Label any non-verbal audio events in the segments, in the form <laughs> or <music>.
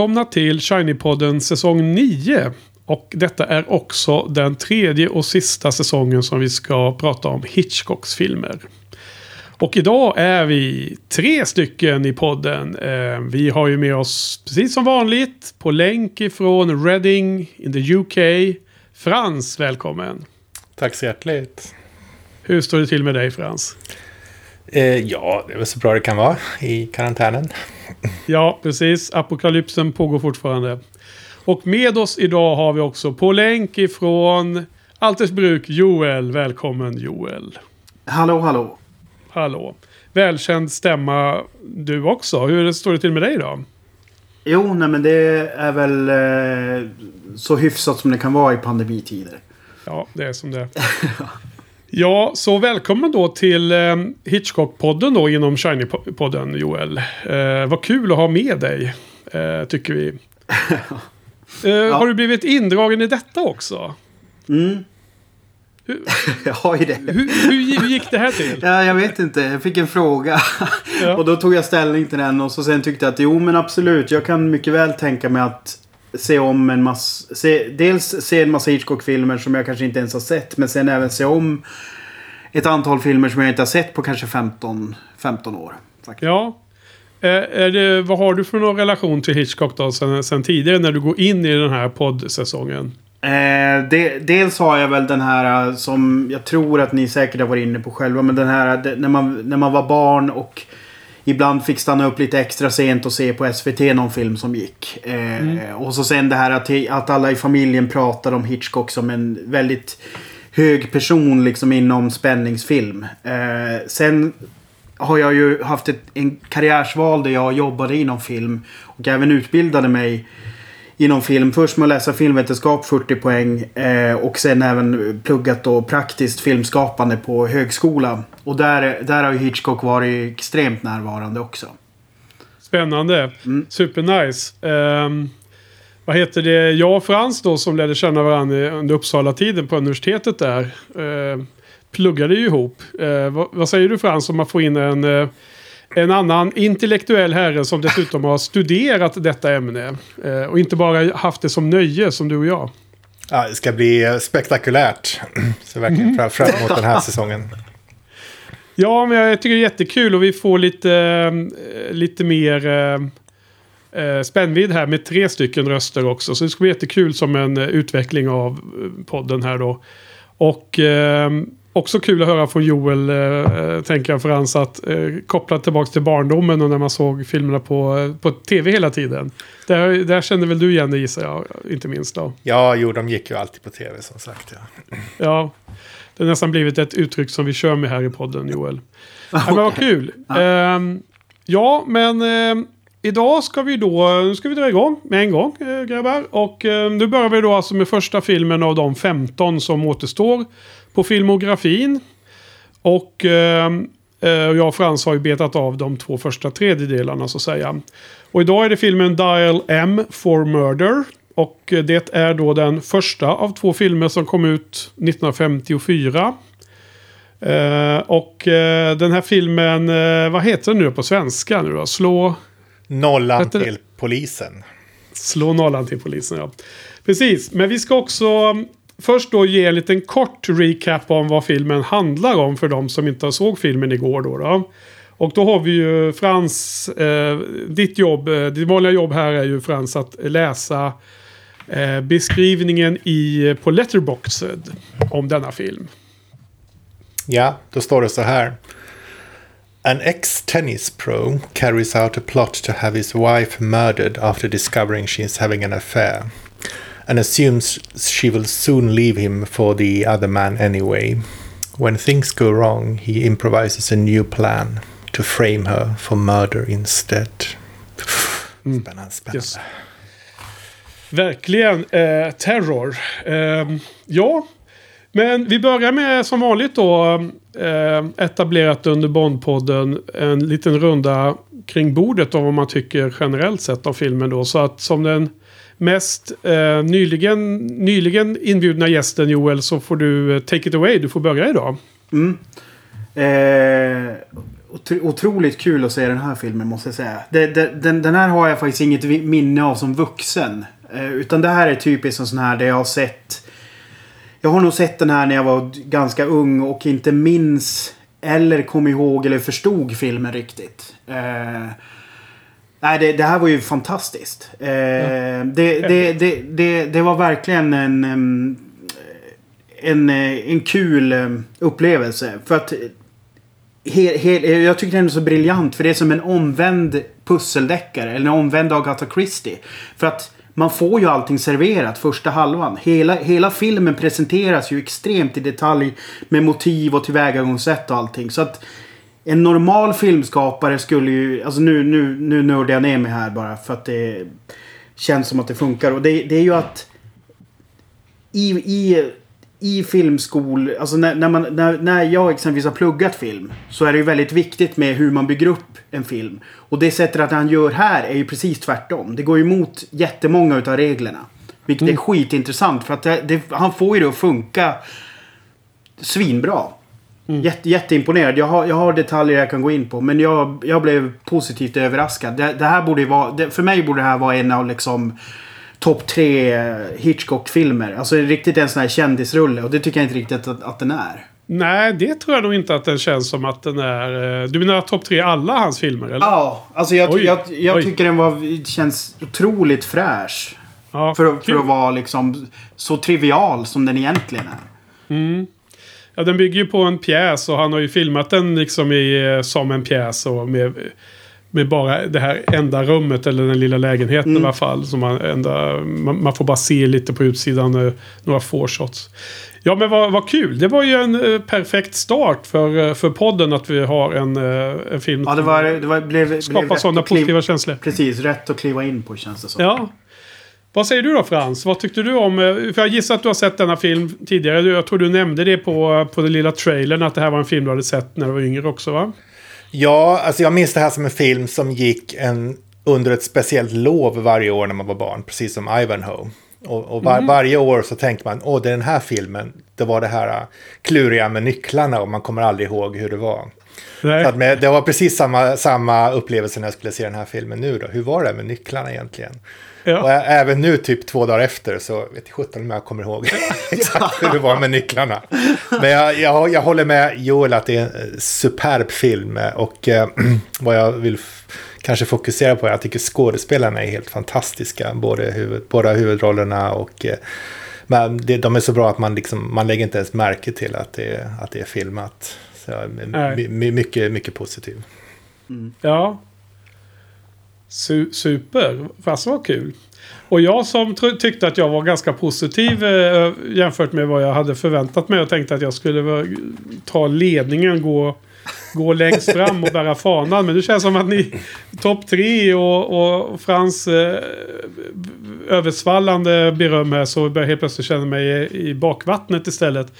välkomna till Shiny-podden säsong 9. Och detta är också den tredje och sista säsongen som vi ska prata om Hitchcocks filmer. Och idag är vi tre stycken i podden. Eh, vi har ju med oss, precis som vanligt, på länk ifrån Reading in the UK. Frans, välkommen. Tack så hjärtligt. Hur står det till med dig Frans? Eh, ja, det är väl så bra det kan vara i karantänen. Ja, precis. Apokalypsen pågår fortfarande. Och med oss idag har vi också på länk ifrån Altersbruk Joel. Välkommen Joel. Hallå, hallå. Hallå. Välkänd stämma du också. Hur står det till med dig då? Jo, nej men det är väl eh, så hyfsat som det kan vara i pandemitider. Ja, det är som det är. <laughs> Ja, så välkommen då till eh, Hitchcock-podden då inom Shiny-podden Joel. Eh, vad kul att ha med dig, eh, tycker vi. <laughs> Eh, Ja. Har du blivit indragen i detta också? Mm. Hur, <laughs> Jag har ju det. hur, hur, hur gick det här till? <laughs> Ja, jag vet inte. Jag fick en fråga. Ja. Och då tog jag ställning till den och så sen tyckte jag att jo men absolut. Jag kan mycket väl tänka mig att se om en massa... Se, dels se en massa Hitchcock-filmer som jag kanske inte ens har sett. Men sen även se om ett antal filmer som jag inte har sett på kanske 15, 15 år. Faktiskt. Ja. Eh, är det, vad har du för någon relation till Hitchcock då sen, sen tidigare när du går in i den här poddsäsongen? Eh, de, dels har jag väl den här eh, som jag tror att ni säkert har varit inne på själva. Men den här de, när, man, när man var barn och ibland fick stanna upp lite extra sent och se på SVT någon film som gick. Eh, Och så sen det här att, att alla i familjen pratar om Hitchcock som en väldigt hög person liksom inom spänningsfilm. Eh, sen har jag ju haft ett, en karriärsval där jag jobbade inom film och även utbildade mig inom film. Först med att läsa filmvetenskap 40 poäng eh, och sen även pluggat då praktiskt filmskapande på högskola. Och där, där har ju Hitchcock varit extremt närvarande också. Spännande. Supernice. Um, vad heter det? Jag och Frans då som lärde känna varandra under Uppsala-tiden på universitetet där. Uh, pluggade ju ihop. Uh, vad, vad säger du Frans om att få in en, uh, en annan intellektuell herre som dessutom har studerat detta ämne. Uh, och inte bara haft det som nöje som du och jag. Ja, det ska bli eh, spektakulärt. Så verkligen fram, fram emot den här säsongen. Ja, men jag tycker det är jättekul och vi får lite, eh, lite mer eh, eh, spännvidd här med tre stycken röster också. Så det ska bli jättekul som en eh, utveckling av eh, podden här då. Och eh, också kul att höra från Joel, eh, tänker jag Frans, att eh, koppla tillbaka till barndomen och när man såg filmerna på, eh, på tv hela tiden. Där, där kände väl du igen det gissar jag, inte minst då. Ja, jo, de gick ju alltid på tv som sagt. Ja. <clears throat> Ja, det har nästan blivit ett uttryck som vi kör med här i podden, Joel. <laughs> Ja, men vad kul. Ehm, ja, men ehm, idag ska vi då nu ska vi dra igång med en gång, äh, grabbar. Och ehm, nu börjar vi då alltså med första filmen av de 15 som återstår på filmografin. Och ehm, eh, jag och Frans har ju betat av de två första tredjedelarna så att säga. Och idag är det filmen Dial M for Murder. Och eh, det är då den första av två filmer som kom ut 1954. Eh, och eh, den här filmen, eh, vad heter den nu på svenska nu då? Slå, Nollan Heter till polisen. slå nollan till polisen ja. Precis, men vi ska också först då ge en liten kort recap om vad filmen handlar om för de som inte såg filmen igår då. då. Och då har vi ju Frans, eh, ditt jobb, eh, ditt vanliga jobb här är ju Frans att läsa eh, beskrivningen i, på Letterboxd om denna film. Ja, då står det så här. An ex-tennis pro carries out a plot to have his wife murdered after discovering she is having an affair. And assumes she will soon leave him for the other man anyway. When things go wrong, he improvises a new plan to frame her for murder instead. Spännande, spännande. Yes. Verkligen eh, terror. Eh, ja, men vi börjar med som vanligt då eh, etablerat under Bondpodden en liten runda kring bordet om vad man tycker generellt sett om filmen då. Så att som den mest eh, nyligen, nyligen inbjudna gästen Joel så får du eh, take it away. Du får börja idag. Mm. Eh, otroligt kul att se den här filmen måste jag säga. Det, det, den, den här har jag faktiskt inget minne av som vuxen. Eh, utan det här är typiskt en sån här där jag har sett... Jag har nog sett den här när jag var ganska ung och inte minns eller kom ihåg eller förstod filmen riktigt. Eh, nej, det, det här var ju fantastiskt. Eh, det, det, det, det, det var verkligen en... en, eh, en kul eh, upplevelse. För att he, he, jag tycker den är så briljant för det är som en omvänd pusseldeckare. Eller en omvänd Agatha Christie. För att man får ju allting serverat första halvan. Hela, hela filmen presenteras ju extremt i detalj med motiv och tillvägagångssätt och allting. Så att en normal filmskapare skulle ju... Alltså nu, nu, nu nördar jag ner mig här bara för att det känns som att det funkar. Och det, det är ju att i, i, i filmskol, alltså när, när, man, när, när jag exempelvis har pluggat film så är det ju väldigt viktigt med hur man bygger upp en film. Och det sättet att han gör här är ju precis tvärtom. Det går ju emot jättemånga utav reglerna. Vilket är skitintressant för att det, det, han får ju det att funka svinbra. Jätte, jätteimponerad. Jag har, jag har detaljer jag kan gå in på. Men jag, jag blev positivt överraskad. Det, det här borde vara... Det, för mig borde det här vara en av liksom topp tre Hitchcock-filmer. Alltså riktigt en sån här kändisrulle. Och det tycker jag inte riktigt att, att den är. Nej, det tror jag nog inte att den känns som att den är... eh, Du menar topp tre alla hans filmer, eller? Ja, alltså jag, Oj, jag, jag oj. tycker den var, känns otroligt fräsch. Ja, För, för att vara liksom så trivial som den egentligen är. Ja, den bygger ju på en pjäs och han har ju filmat den liksom i, eh, som en pjäs och med, med bara det här enda rummet eller den lilla lägenheten Mm. i alla fall. Som man, enda, man, man får bara se lite på utsidan, eh, några få shots. Ja men vad, vad kul, det var ju en eh, perfekt start för, för podden att vi har en, eh, en film Ja, det var, det var, blev, skapar sådana positiva känslor. Precis, rätt att kliva in på känns det som. Ja. Vad säger du då Frans? Vad tyckte du om... eh, För jag gissar att du har sett denna film tidigare. Jag tror du nämnde det på, på den lilla trailern. Att det här var en film du hade sett när du var yngre också va? Ja, alltså jag minns det här som en film som gick en, under ett speciellt lov varje år när man var barn. Precis som Ivanhoe. Och, och var, varje år så tänkte man, åh det är den här filmen. Det var det här äh, kluriga med nycklarna och man kommer aldrig ihåg hur det var. Nej. Så att med, det var precis samma, samma upplevelse när jag skulle se den här filmen nu då. Hur var det med nycklarna egentligen? Och Ja. ä- även nu, typ två dagar efter, så vet jag sjutton om jag kommer ihåg <laughs> <laughs> exakt hur det var med nycklarna. Men jag, jag, jag håller med Joel att det är en superb film. Och eh, <clears throat> vad jag vill kanske fokusera på är att jag tycker skådespelarna är helt fantastiska. Både huvud, båda huvudrollerna och... Eh, men det, de är så bra att man, liksom, man lägger inte ens märke till att det, att det är filmat. Så jag mycket, mycket positiv. Ja. Su super. Fast vad kul. Och jag som tyckte att jag var ganska positiv eh, jämfört med vad jag hade förväntat mig och tänkte att jag skulle ta ledningen, gå, gå längst fram och bära fanan. Men det känns som att ni topp tre och, och Frans eh, översvallande beröm här så börjar jag helt plötsligt känna mig i, i bakvattnet istället.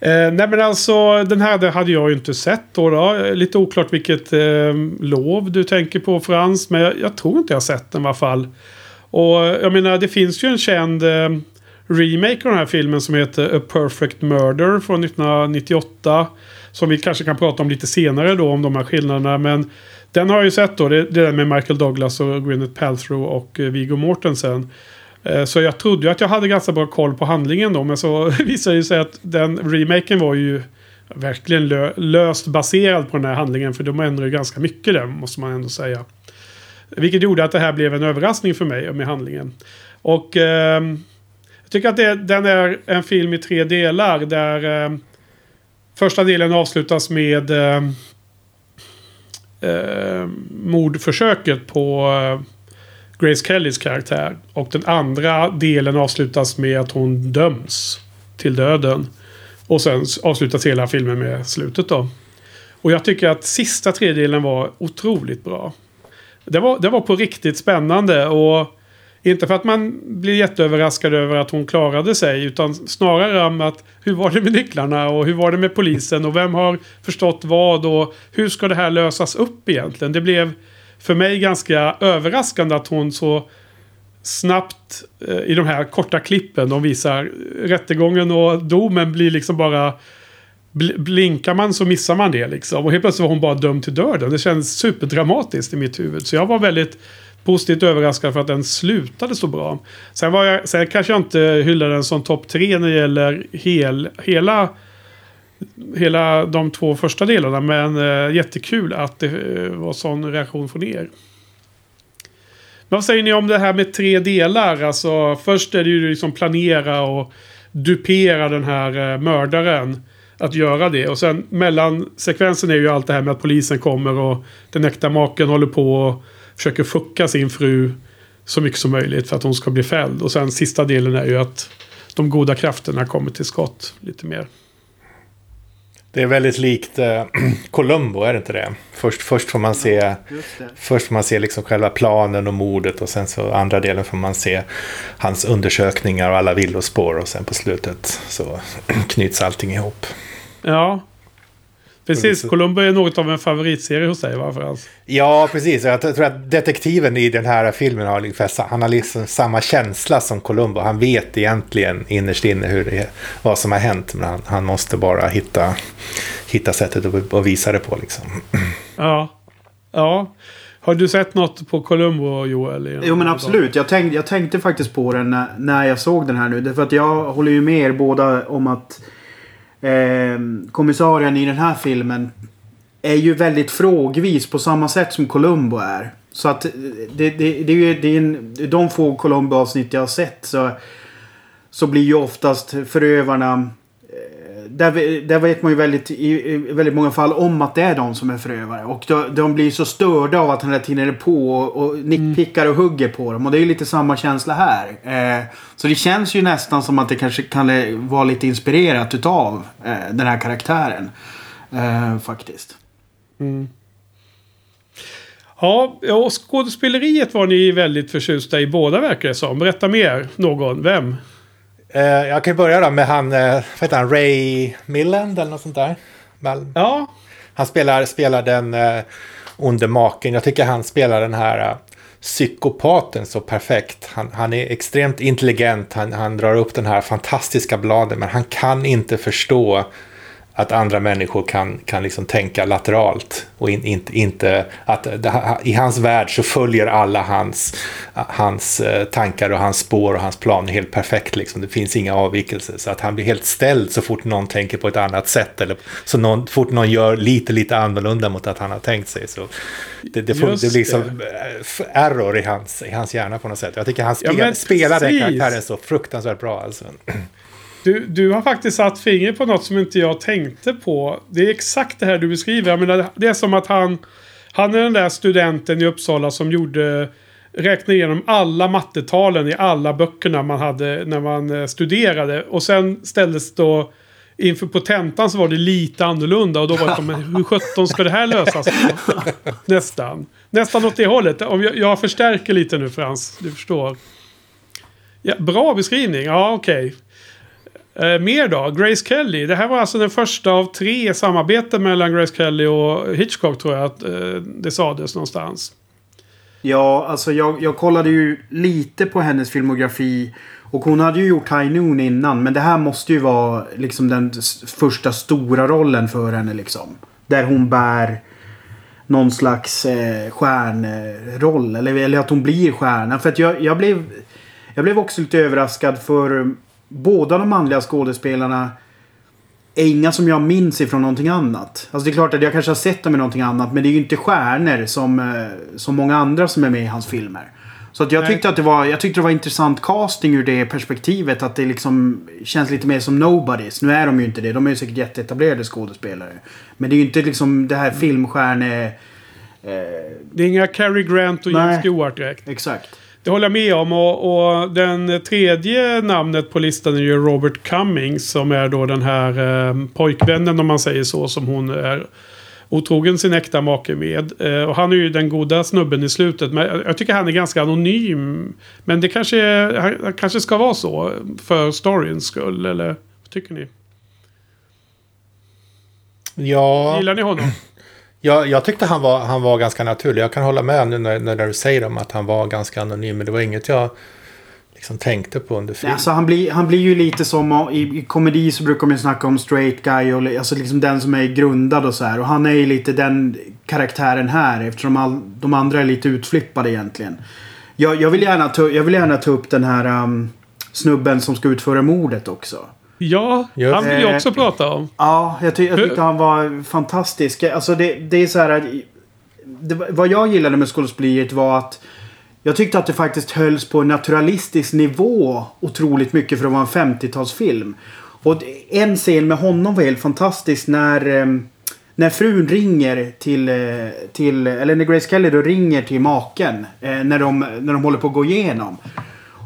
Eh, nej men alltså den här hade jag ju inte sett då. då. Lite oklart vilket eh, lov du tänker på Frans. Men jag, jag tror inte jag har sett den i alla fall. Och jag menar det finns ju en känd eh, remake av den här filmen som heter A Perfect Murder från 1998. Som vi kanske kan prata om lite senare då om de här skillnaderna. Men den har jag ju sett då. Det, det är den med Michael Douglas och Gwyneth Paltrow och eh, Viggo Mortensen. Eh, så jag trodde ju att jag hade ganska bra koll på handlingen då. Men så <laughs> visade det sig att den remaken var ju verkligen lö löst baserad på den här handlingen. För de ändrar ju ganska mycket där måste man ändå säga. Vilket gjorde att det här blev en överraskning för mig med handlingen. Och eh, jag tycker att det, den är en film i tre delar. Där eh, första delen avslutas med eh, mordförsöket på eh, Grace Kellys karaktär. Och den andra delen avslutas med att hon döms till döden. Och sen avslutas hela filmen med slutet då. Och jag tycker att sista tredjedelen var otroligt bra. Det var, det var på riktigt spännande och inte för att man blir jätteöverraskad över att hon klarade sig utan snarare om att hur var det med nycklarna och hur var det med polisen och vem har förstått vad och hur ska det här lösas upp egentligen? Det blev för mig ganska överraskande att hon så snabbt eh, i de här korta klippen de visar rättegången och domen blir liksom bara bl blinkar man så missar man det liksom. Och helt plötsligt var hon bara dömd till döden. Det kändes superdramatiskt i mitt huvud. Så jag var väldigt positivt överraskad för att den slutade så bra. Sen, var jag, sen kanske jag inte hyllade den som topp tre när det gäller hel, hela, hela de två första delarna. Men eh, jättekul att det eh, var sån reaktion från er. Men vad säger ni om det här med tre delar? Alltså först är det ju liksom planera och dupera den här eh, mördaren. Att göra det. Och sen mellansekvensen är ju allt det här med att polisen kommer och den äkta maken håller på och försöker fucka sin fru så mycket som möjligt för att hon ska bli fälld. Och sen sista delen är ju att de goda krafterna kommer till skott lite mer. Det är väldigt likt eh, <clears throat> Columbo, är det inte det? Först, först får man se, först får man se liksom själva planen och mordet och sen så andra delen får man se hans undersökningar och alla villospår och sen på slutet så <clears throat> knyts allting ihop. Ja, Precis, Columbo är något av en favoritserie hos dig va Frans? Ja, precis. Jag tror att detektiven i den här filmen har, ungefär, han har liksom samma känsla som Columbo. Han vet egentligen innerst inne hur det, vad som har hänt. Men han, han måste bara hitta, hitta sättet att, att visa det på. Liksom. <clears throat> Ja. ja. Har du sett något på Columbo, Joel? Jo, men absolut. Jag tänkte, jag tänkte faktiskt på den när, när jag såg den här nu. Därför att jag håller ju med er båda om att eh, kommissarien i den här filmen är ju väldigt frågvis på samma sätt som Columbo är. Så att eh, det, det, det är ju det är en, de få Columbo-avsnitt jag har sett så, så blir ju oftast förövarna där, där vet man ju väldigt, i, i, väldigt många fall om att det är de som är förövare. Och de, de blir så störda av att han hela tiden är på och, och nickpickar och hugger på dem. Och det är ju lite samma känsla här. Eh, så det känns ju nästan som att det kanske kan vara lite inspirerat utav eh, den här karaktären. Eh, faktiskt. Mm. Ja, och skådespeleriet var ni väldigt förtjusta i båda verkar det som. Berätta mer, någon. Vem? Eh, jag kan börja då med han, eh, vad heter han, Ray Milland eller något sånt där. Ja. Han spelar, spelar den eh, onde maken. Jag tycker han spelar den här eh, psykopaten så perfekt. Han, han är extremt intelligent, han, han drar upp den här fantastiska bladen, men han kan inte förstå att andra människor kan, kan liksom tänka lateralt. Och in, in, inte att det, i hans värld så följer alla hans, hans eh, tankar och hans spår och hans plan helt perfekt. Liksom. Det finns inga avvikelser. Så att han blir helt ställd så fort någon tänker på ett annat sätt. Eller så någon, fort någon gör lite, lite annorlunda mot att han har tänkt sig. Så det, det, får, det blir som eh, error i hans, i hans hjärna på något sätt. Jag tycker han spel, ja, spelar den karaktären så fruktansvärt bra. Alltså. <clears throat> Du, du har faktiskt satt fingret på något som inte jag tänkte på. Det är exakt det här du beskriver. Jag menar, det är som att han... Han är den där studenten i Uppsala som gjorde... Räknade igenom alla mattetalen i alla böckerna man hade när man eh, studerade. Och sen ställdes då... Inför på tentan så var det lite annorlunda. Och då var det som, hur sjutton ska det här lösas? <laughs> Nästan. Nästan åt det hållet. Om jag, jag förstärker lite nu Frans. Du förstår. Ja, bra beskrivning. Ja, okej. Okay. Eh, mer då? Grace Kelly. Det här var alltså den första av tre samarbeten mellan Grace Kelly och Hitchcock tror jag att eh, det sades någonstans. Ja, alltså jag, jag kollade ju lite på hennes filmografi. Och hon hade ju gjort High Noon innan. Men det här måste ju vara liksom den första stora rollen för henne liksom. Där hon bär någon slags eh, stjärnroll. Eller, eller att hon blir stjärna. För att jag, jag blev... Jag blev också lite överraskad för båda de manliga skådespelarna är inga som jag minns ifrån någonting annat. Alltså det är klart att jag kanske har sett dem i någonting annat. Men det är ju inte stjärnor som, eh, som många andra som är med i hans filmer. Så att jag, tyckte att det var, jag tyckte det var intressant casting ur det perspektivet. Att det liksom känns lite mer som Nobodies. Nu är de ju inte det. De är ju säkert jätteetablerade skådespelare. Men det är ju inte liksom det här filmstjärne... Eh... Det är inga Cary Grant och James Stewart direkt. Exakt. Det håller jag med om. Och, och, den tredje namnet på listan är ju Robert Cummings. Som är då den här eh, pojkvännen om man säger så. Som hon är otrogen sin äkta make med. Eh, och han är ju den goda snubben i slutet. Men jag tycker han är ganska anonym. Men det kanske, han kanske ska vara så. För storyns skull. Eller vad tycker ni? Ja. Gillar ni honom? Jag, jag tyckte han var, han var ganska naturlig. Jag kan hålla med nu när, när du säger om att han var ganska anonym. Men det var inget jag liksom tänkte på under filmen. Alltså han, blir, han blir ju lite som i, i komedi så brukar man ju snacka om straight guy och alltså liksom den som är grundad och så här. Och han är ju lite den karaktären här eftersom all, de andra är lite utflippade egentligen. Jag, jag, vill, gärna ta, jag vill gärna ta upp den här um, snubben som ska utföra mordet också. Ja, Just- han vill jag Eh, också prata om. Ja, jag, ty jag tyckte han var fantastisk. Alltså det, det är så här att... Det, vad jag gillade med skådespeleriet var att jag tyckte att det faktiskt hölls på en naturalistisk nivå otroligt mycket för att vara en 50-talsfilm. Och en scen med honom var helt fantastisk när, ehm, när frun ringer till, eh, till... Eller när Grace Kelly då ringer till maken. eh, När de, när de håller på att gå igenom.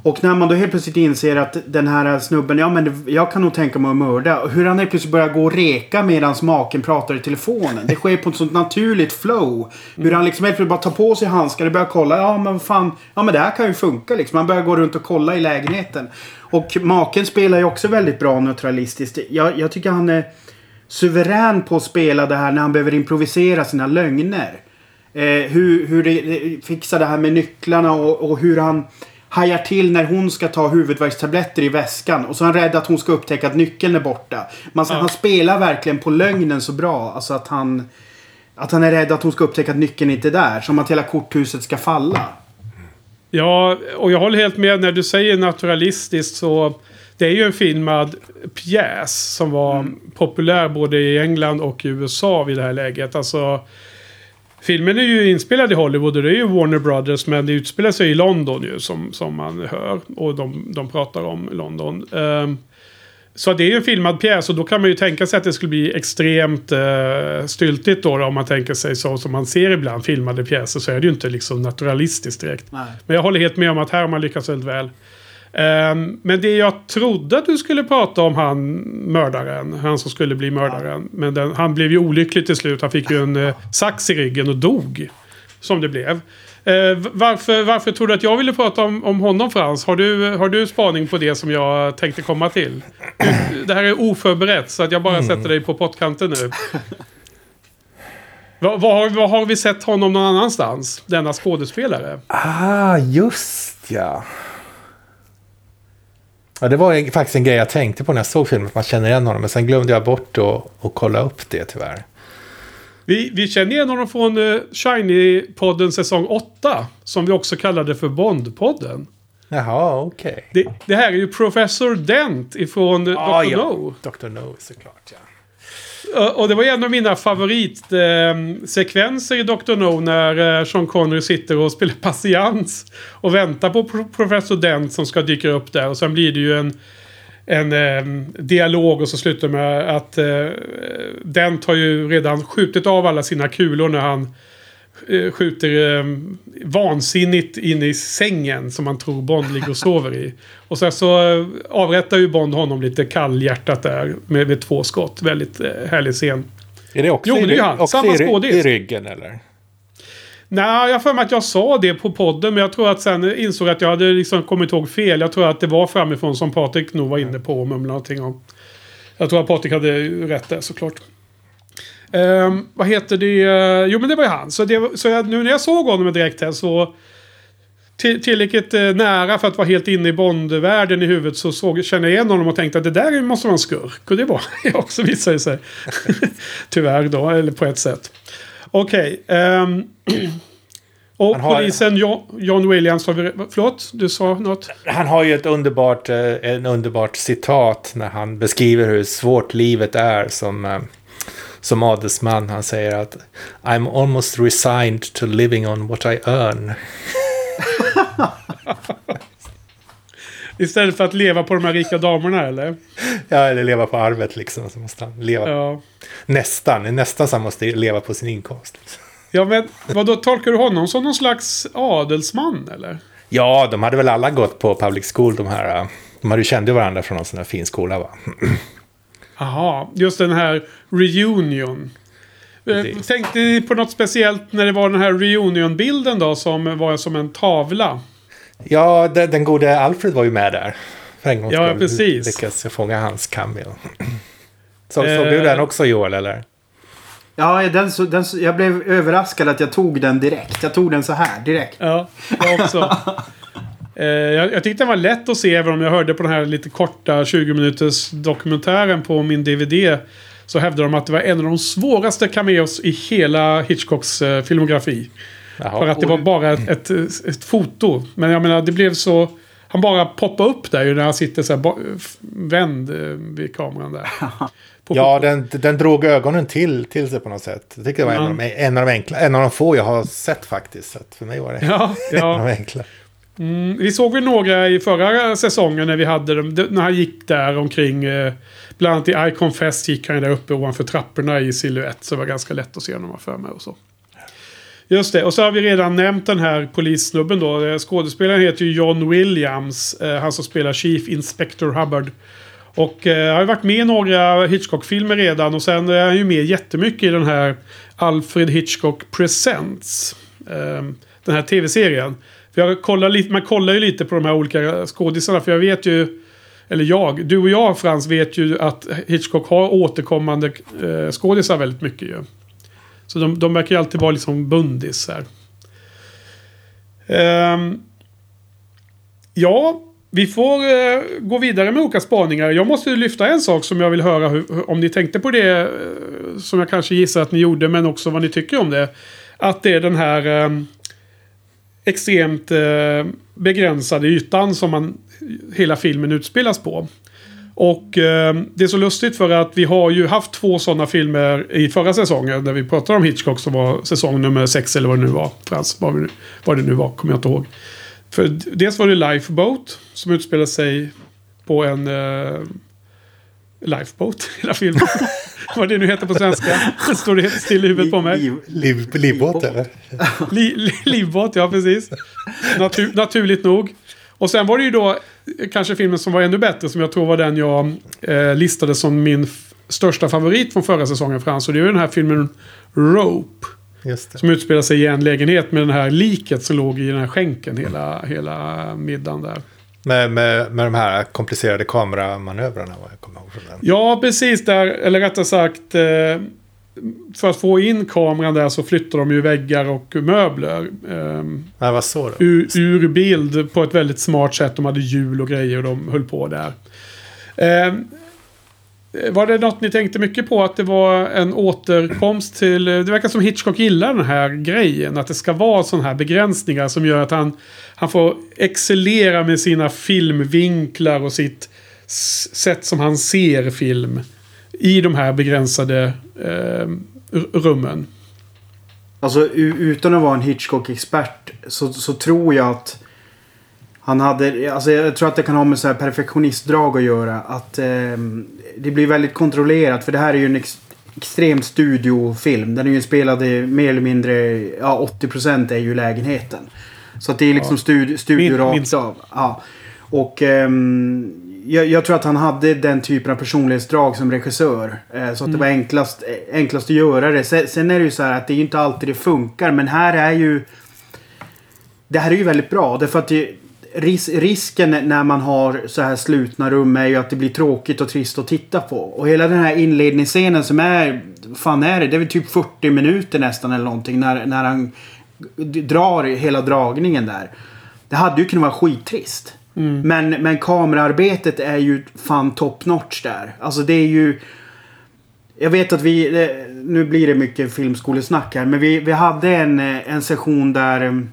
Och när man då helt plötsligt inser att den här snubben, ja men jag kan nog tänka mig att mörda. Hur han helt plötsligt börjar gå och reka medan maken pratar i telefonen. Det sker på ett sånt naturligt flow. Hur han liksom helt plötsligt bara tar på sig handskar och börjar kolla. Ja men fan, ja men det här kan ju funka liksom. Han börjar gå runt och kolla i lägenheten. Och maken spelar ju också väldigt bra neutralistiskt. Jag, jag tycker han är suverän på att spela det här när han behöver improvisera sina lögner. Eh, hur hur det, det fixar det här med nycklarna och, och hur han hajar till när hon ska ta huvudvärkstabletter i väskan. Och så är han rädd att hon ska upptäcka att nyckeln är borta. Man, Han spelar verkligen på lögnen så bra. Alltså att han... Att han är rädd att hon ska upptäcka att nyckeln inte är där. Som att hela korthuset ska falla. Ja, och jag håller helt med när du säger naturalistiskt så... Det är ju en filmad pjäs som var Mm. populär både i England och i USA vid det här läget. Alltså... Filmen är ju inspelad i Hollywood och det är ju Warner Brothers men det utspelar sig i London ju som, som man hör. Och de, de pratar om London. Ehm, så det är ju en filmad pjäs och då kan man ju tänka sig att det skulle bli extremt uh, styltigt då, då om man tänker sig så som man ser ibland filmade pjäser så är det ju inte liksom naturalistiskt direkt. Nej. Men jag håller helt med om att här har man lyckats väldigt väl. Ehm, men det jag trodde att du skulle prata om han mördaren, han som skulle bli mördaren. Men den, han blev ju olycklig till slut. Han fick ju en uh, sax i ryggen och dog. Som det blev. Eh, varför, varför tror du att jag ville prata om, om honom Frans? Har du, har du spaning på det som jag tänkte komma till? Det här är oförberett så att jag bara sätter dig på pottkanten nu. Vad vad har vi sett honom någon annanstans? Denna skådespelare? Ah, just ja. Ja, det var faktiskt en grej jag tänkte på när jag såg filmen. Att man känner igen honom. Men sen glömde jag bort att kolla upp det tyvärr. Vi, vi känner igen honom från uh, Shiny-podden säsong 8. Som vi också kallade för Bond-podden. Jaha, okej. Det, det här är ju Professor Dent ifrån uh, Ah, Dr. ja. No. Dr. No såklart, ja. Eh, och det var en av mina favoritsekvenser i Dr. No när eh, Sean Connery sitter och spelar patiens. Och väntar på Professor Dent som ska dyka upp där. Och sen blir det ju en, en eh, dialog och så slutar det med att eh, Dent har ju redan skjutit av alla sina kulor när han eh, skjuter eh, vansinnigt in i sängen som man tror Bond ligger och sover i. Och sen så eh, avrättar ju Bond honom lite kallhjärtat där med, med två skott. Väldigt eh, härlig scen. Är det också, Jo, i, det är också Samma i, skådis. i ryggen eller? Nej, jag har för mig att jag sa det på podden. Men jag tror att sen insåg att jag hade liksom kommit ihåg fel. Jag tror att det var framifrån som Patrik nog var inne på och mumlade någonting om. Jag tror att Patrik hade rätt där såklart. Um, vad heter det? Jo men det var ju han. Så, det, så jag, nu när jag såg honom direkt här så... Till, tillräckligt eh, nära för att vara helt inne i Bondvärlden i huvudet så såg, kände jag igen honom och tänkte att det där måste vara en skurk. Och det var <laughs> jag också visade sig. <laughs> Tyvärr då, eller på ett sätt. Okej. ehm, <clears throat> och har- polisen John, John Williams, förlåt, du sa något? Han har ju ett underbart, eh, en underbart citat när han beskriver hur svårt livet är som, eh, som adelsman. Han säger att I'm almost resigned to living on what I earn. <laughs> Istället för att leva på de här rika damerna eller? Ja, eller leva på arvet liksom. Så måste han leva. Ja. Nästan, nästan så han måste leva på sin inkomst. Ja men vad då tolkar du honom som någon slags adelsman eller? Ja, de hade väl alla gått på public school de här. De hade ju kände varandra från någon sån här fin skola va? <clears throat> Jaha, just den här reunion. Eh, Precis. Tänkte ni på något speciellt när det var den här reunion-bilden då som var som en tavla? Ja, den, den gode Alfred var ju med där. För en gångs Ja, skull precis. Lyckades jag fånga hans cameo. Så, såg Eh. du den också Joel eller? Ja, den, den, jag blev överraskad att jag tog den direkt. Jag tog den så här direkt. Ja, jag också. <laughs> Eh, jag, jag tyckte den var lätt att se även om jag hörde på den här lite korta 20 minuters dokumentären på min DVD. Så hävdade de att det var en av de svåraste cameos i hela Hitchcocks eh, filmografi. Jaha. För att det var bara ett, ett, ett foto. Men jag menar det blev så... Han bara poppade upp där ju när han sitter så här vänd eh, vid kameran där. <laughs> Ja, den, den drog ögonen till, till sig på något sätt. Jag tycker det var en, Ja. av de, en av de enkla, en av de få jag har sett faktiskt. Så för mig var det Ja, <laughs> en av ja. de enkla. Mm, vi såg väl några i förra säsongen när vi hade dem. När han gick där omkring. Eh, bland annat i I Confess gick han ju där uppe ovanför trapporna i siluett. Så det var ganska lätt att se honom för mig och så. Just det, och så har vi redan nämnt den här polissnubben då. Eh, skådespelaren heter ju John Williams. Eh, han som spelar Chief Inspector Hubbard. Och eh, har ju varit med i några Hitchcock-filmer redan. Och sen är han ju med jättemycket i den här Alfred Hitchcock Presents. Eh, den här tv-serien. För jag kollar lite, man kollar ju lite på de här olika skådisarna. För jag vet ju... Eller jag, du och jag Frans vet ju att Hitchcock har återkommande eh, skådisar väldigt mycket ju. Så de, de verkar ju alltid vara liksom bundis här. Um, ehm, ja, vi får eh, gå vidare med olika spaningar. Jag måste lyfta en sak som jag vill höra hur, om ni tänkte på det. eh, som jag kanske gissar att ni gjorde, men också vad ni tycker om det. Att det är den här ehm, extremt eh, begränsade ytan som man hela filmen utspelas på. Och eh, det är så lustigt för att vi har ju haft två sådana filmer i förra säsongen. när vi pratade om Hitchcock som var säsong nummer sex eller vad det nu var. Frans, vad, vi- vad det nu var, kommer jag inte ihåg. För dels var det Lifeboat som utspelar sig på en eh, Lifeboat, <laughs> hela filmen. <laughs> vad det nu heter på svenska. Det står det helt still i huvudet på mig. Liv- Liv, livbåt eller? <laughs> Li, li, livbåt, ja precis. Natur, naturligt nog. Och sen var det ju då kanske filmen som var ännu bättre, som jag tror var den jag eh, listade som min största favorit från förra säsongen, Frans. Och det är ju den här filmen Rope. Just det. Som utspelar sig i en lägenhet med den här liket som låg i den här skänken hela, hela middagen där. Med, med, med de här komplicerade kameramanövrarna vad jag kommer ihåg från den. Ja, precis där. Eller rättare sagt. Eh, för att få in kameran där så flyttar de ju väggar och möbler. ehm, Nej, vad så då? ur, ur bild på ett väldigt smart sätt. De hade hjul och grejer och de höll på där. Eh, var det något ni tänkte mycket på? Att det var en återkomst till... Eh, det verkar som Hitchcock gillar den här grejen. Att det ska vara sådana här begränsningar som gör att han, han får excellera med sina filmvinklar och sitt sätt som han ser film. I de här begränsade eh, rummen. Alltså utan att vara en Hitchcock-expert så, så tror jag att han hade, alltså jag tror att det kan ha med så här perfektionistdrag att göra. Att ehm, det blir väldigt kontrollerat för det här är ju en ex, extrem studiofilm. Den är ju spelad i mer eller mindre, ja 80% är ju lägenheten. Så att det är liksom Ja. studio, studio Min- rakt av. Ja. Och ehm, jag, jag tror att han hade den typen av personlighetsdrag som regissör. Eh, så att det var enklast, eh, enklast att göra det. Sen, sen är det ju så här att det är ju inte alltid det funkar. Men här är ju... Det här är ju väldigt bra. Därför att det, ris, risken när man har så här slutna rum är ju att det blir tråkigt och trist att titta på. Och hela den här inledningsscenen som är... fan är det? Det är väl typ 40 minuter nästan eller någonting. När, när han drar hela dragningen där. Det hade ju kunnat vara skittrist. Men, men kameraarbetet är ju fan top notch där. Alltså det är ju... Jag vet att vi... Nu blir det mycket filmskolesnack här. Men vi, vi hade en, en session där...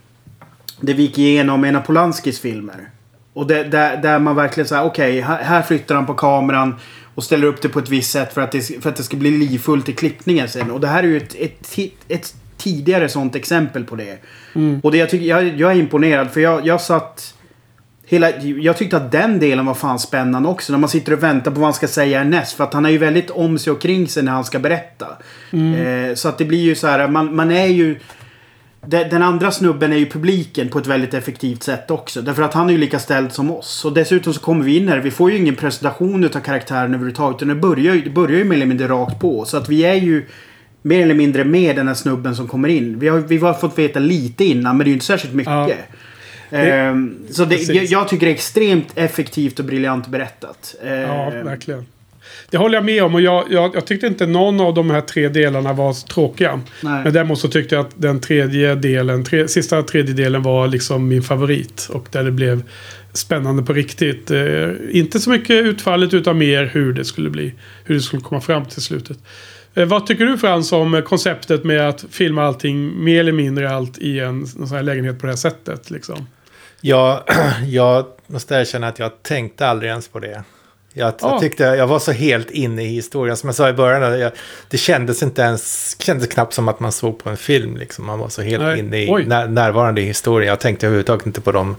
Där vi gick igenom en av Polanskis filmer. Och det, där, där man verkligen säger okej, här, här flyttar han på kameran. Och ställer upp det på ett visst sätt för att det, för att det ska bli livfullt i klippningen sen. Och det här är ju ett, ett, ett tidigare sånt exempel på det. Och det jag, tycker, jag, jag är imponerad för jag, jag satt... Hela, jag tyckte att den delen var fan spännande också. När man sitter och väntar på vad han ska säga härnäst. För att han är ju väldigt om sig och kring sig när han ska berätta. Eh, så att det blir ju så här, man, man är ju... de- Den andra snubben är ju publiken på ett väldigt effektivt sätt också. Därför att han är ju lika ställd som oss. Och dessutom så kommer vi in här. Vi får ju ingen presentation utav karaktären överhuvudtaget. Utan det börjar det börjar ju mer eller mindre rakt på. Så att vi är ju mer eller mindre med den här snubben som kommer in. Vi har, vi har fått veta lite innan men det är ju inte särskilt mycket. Ja. Ehm, så det, jag, jag tycker det är extremt effektivt och briljant berättat. Ehm, Ja, verkligen. Det håller jag med om och jag, jag, jag tyckte inte någon av de här tre delarna var tråkiga. Nej. Men däremot så tyckte jag att den tredje delen, tre, sista tredje delen var liksom min favorit. Och där det blev spännande på riktigt. Eh, inte så mycket utfallet utan mer hur det skulle bli. Hur det skulle komma fram till slutet. Eh, vad tycker du Frans om konceptet med att filma allting, mer eller mindre allt i en, en sån här lägenhet på det här sättet? Liksom? Jag, <clears throat> jag måste erkänna att jag tänkte aldrig ens på det. Jag, Ja. jag tyckte jag var så helt inne i historien. Som jag sa i början, jag, det kändes inte ens, kändes knappt som att man såg på en film. Liksom. Man var så helt Nej. inne i, när, närvarande i historien. Jag tänkte överhuvudtaget inte på dem,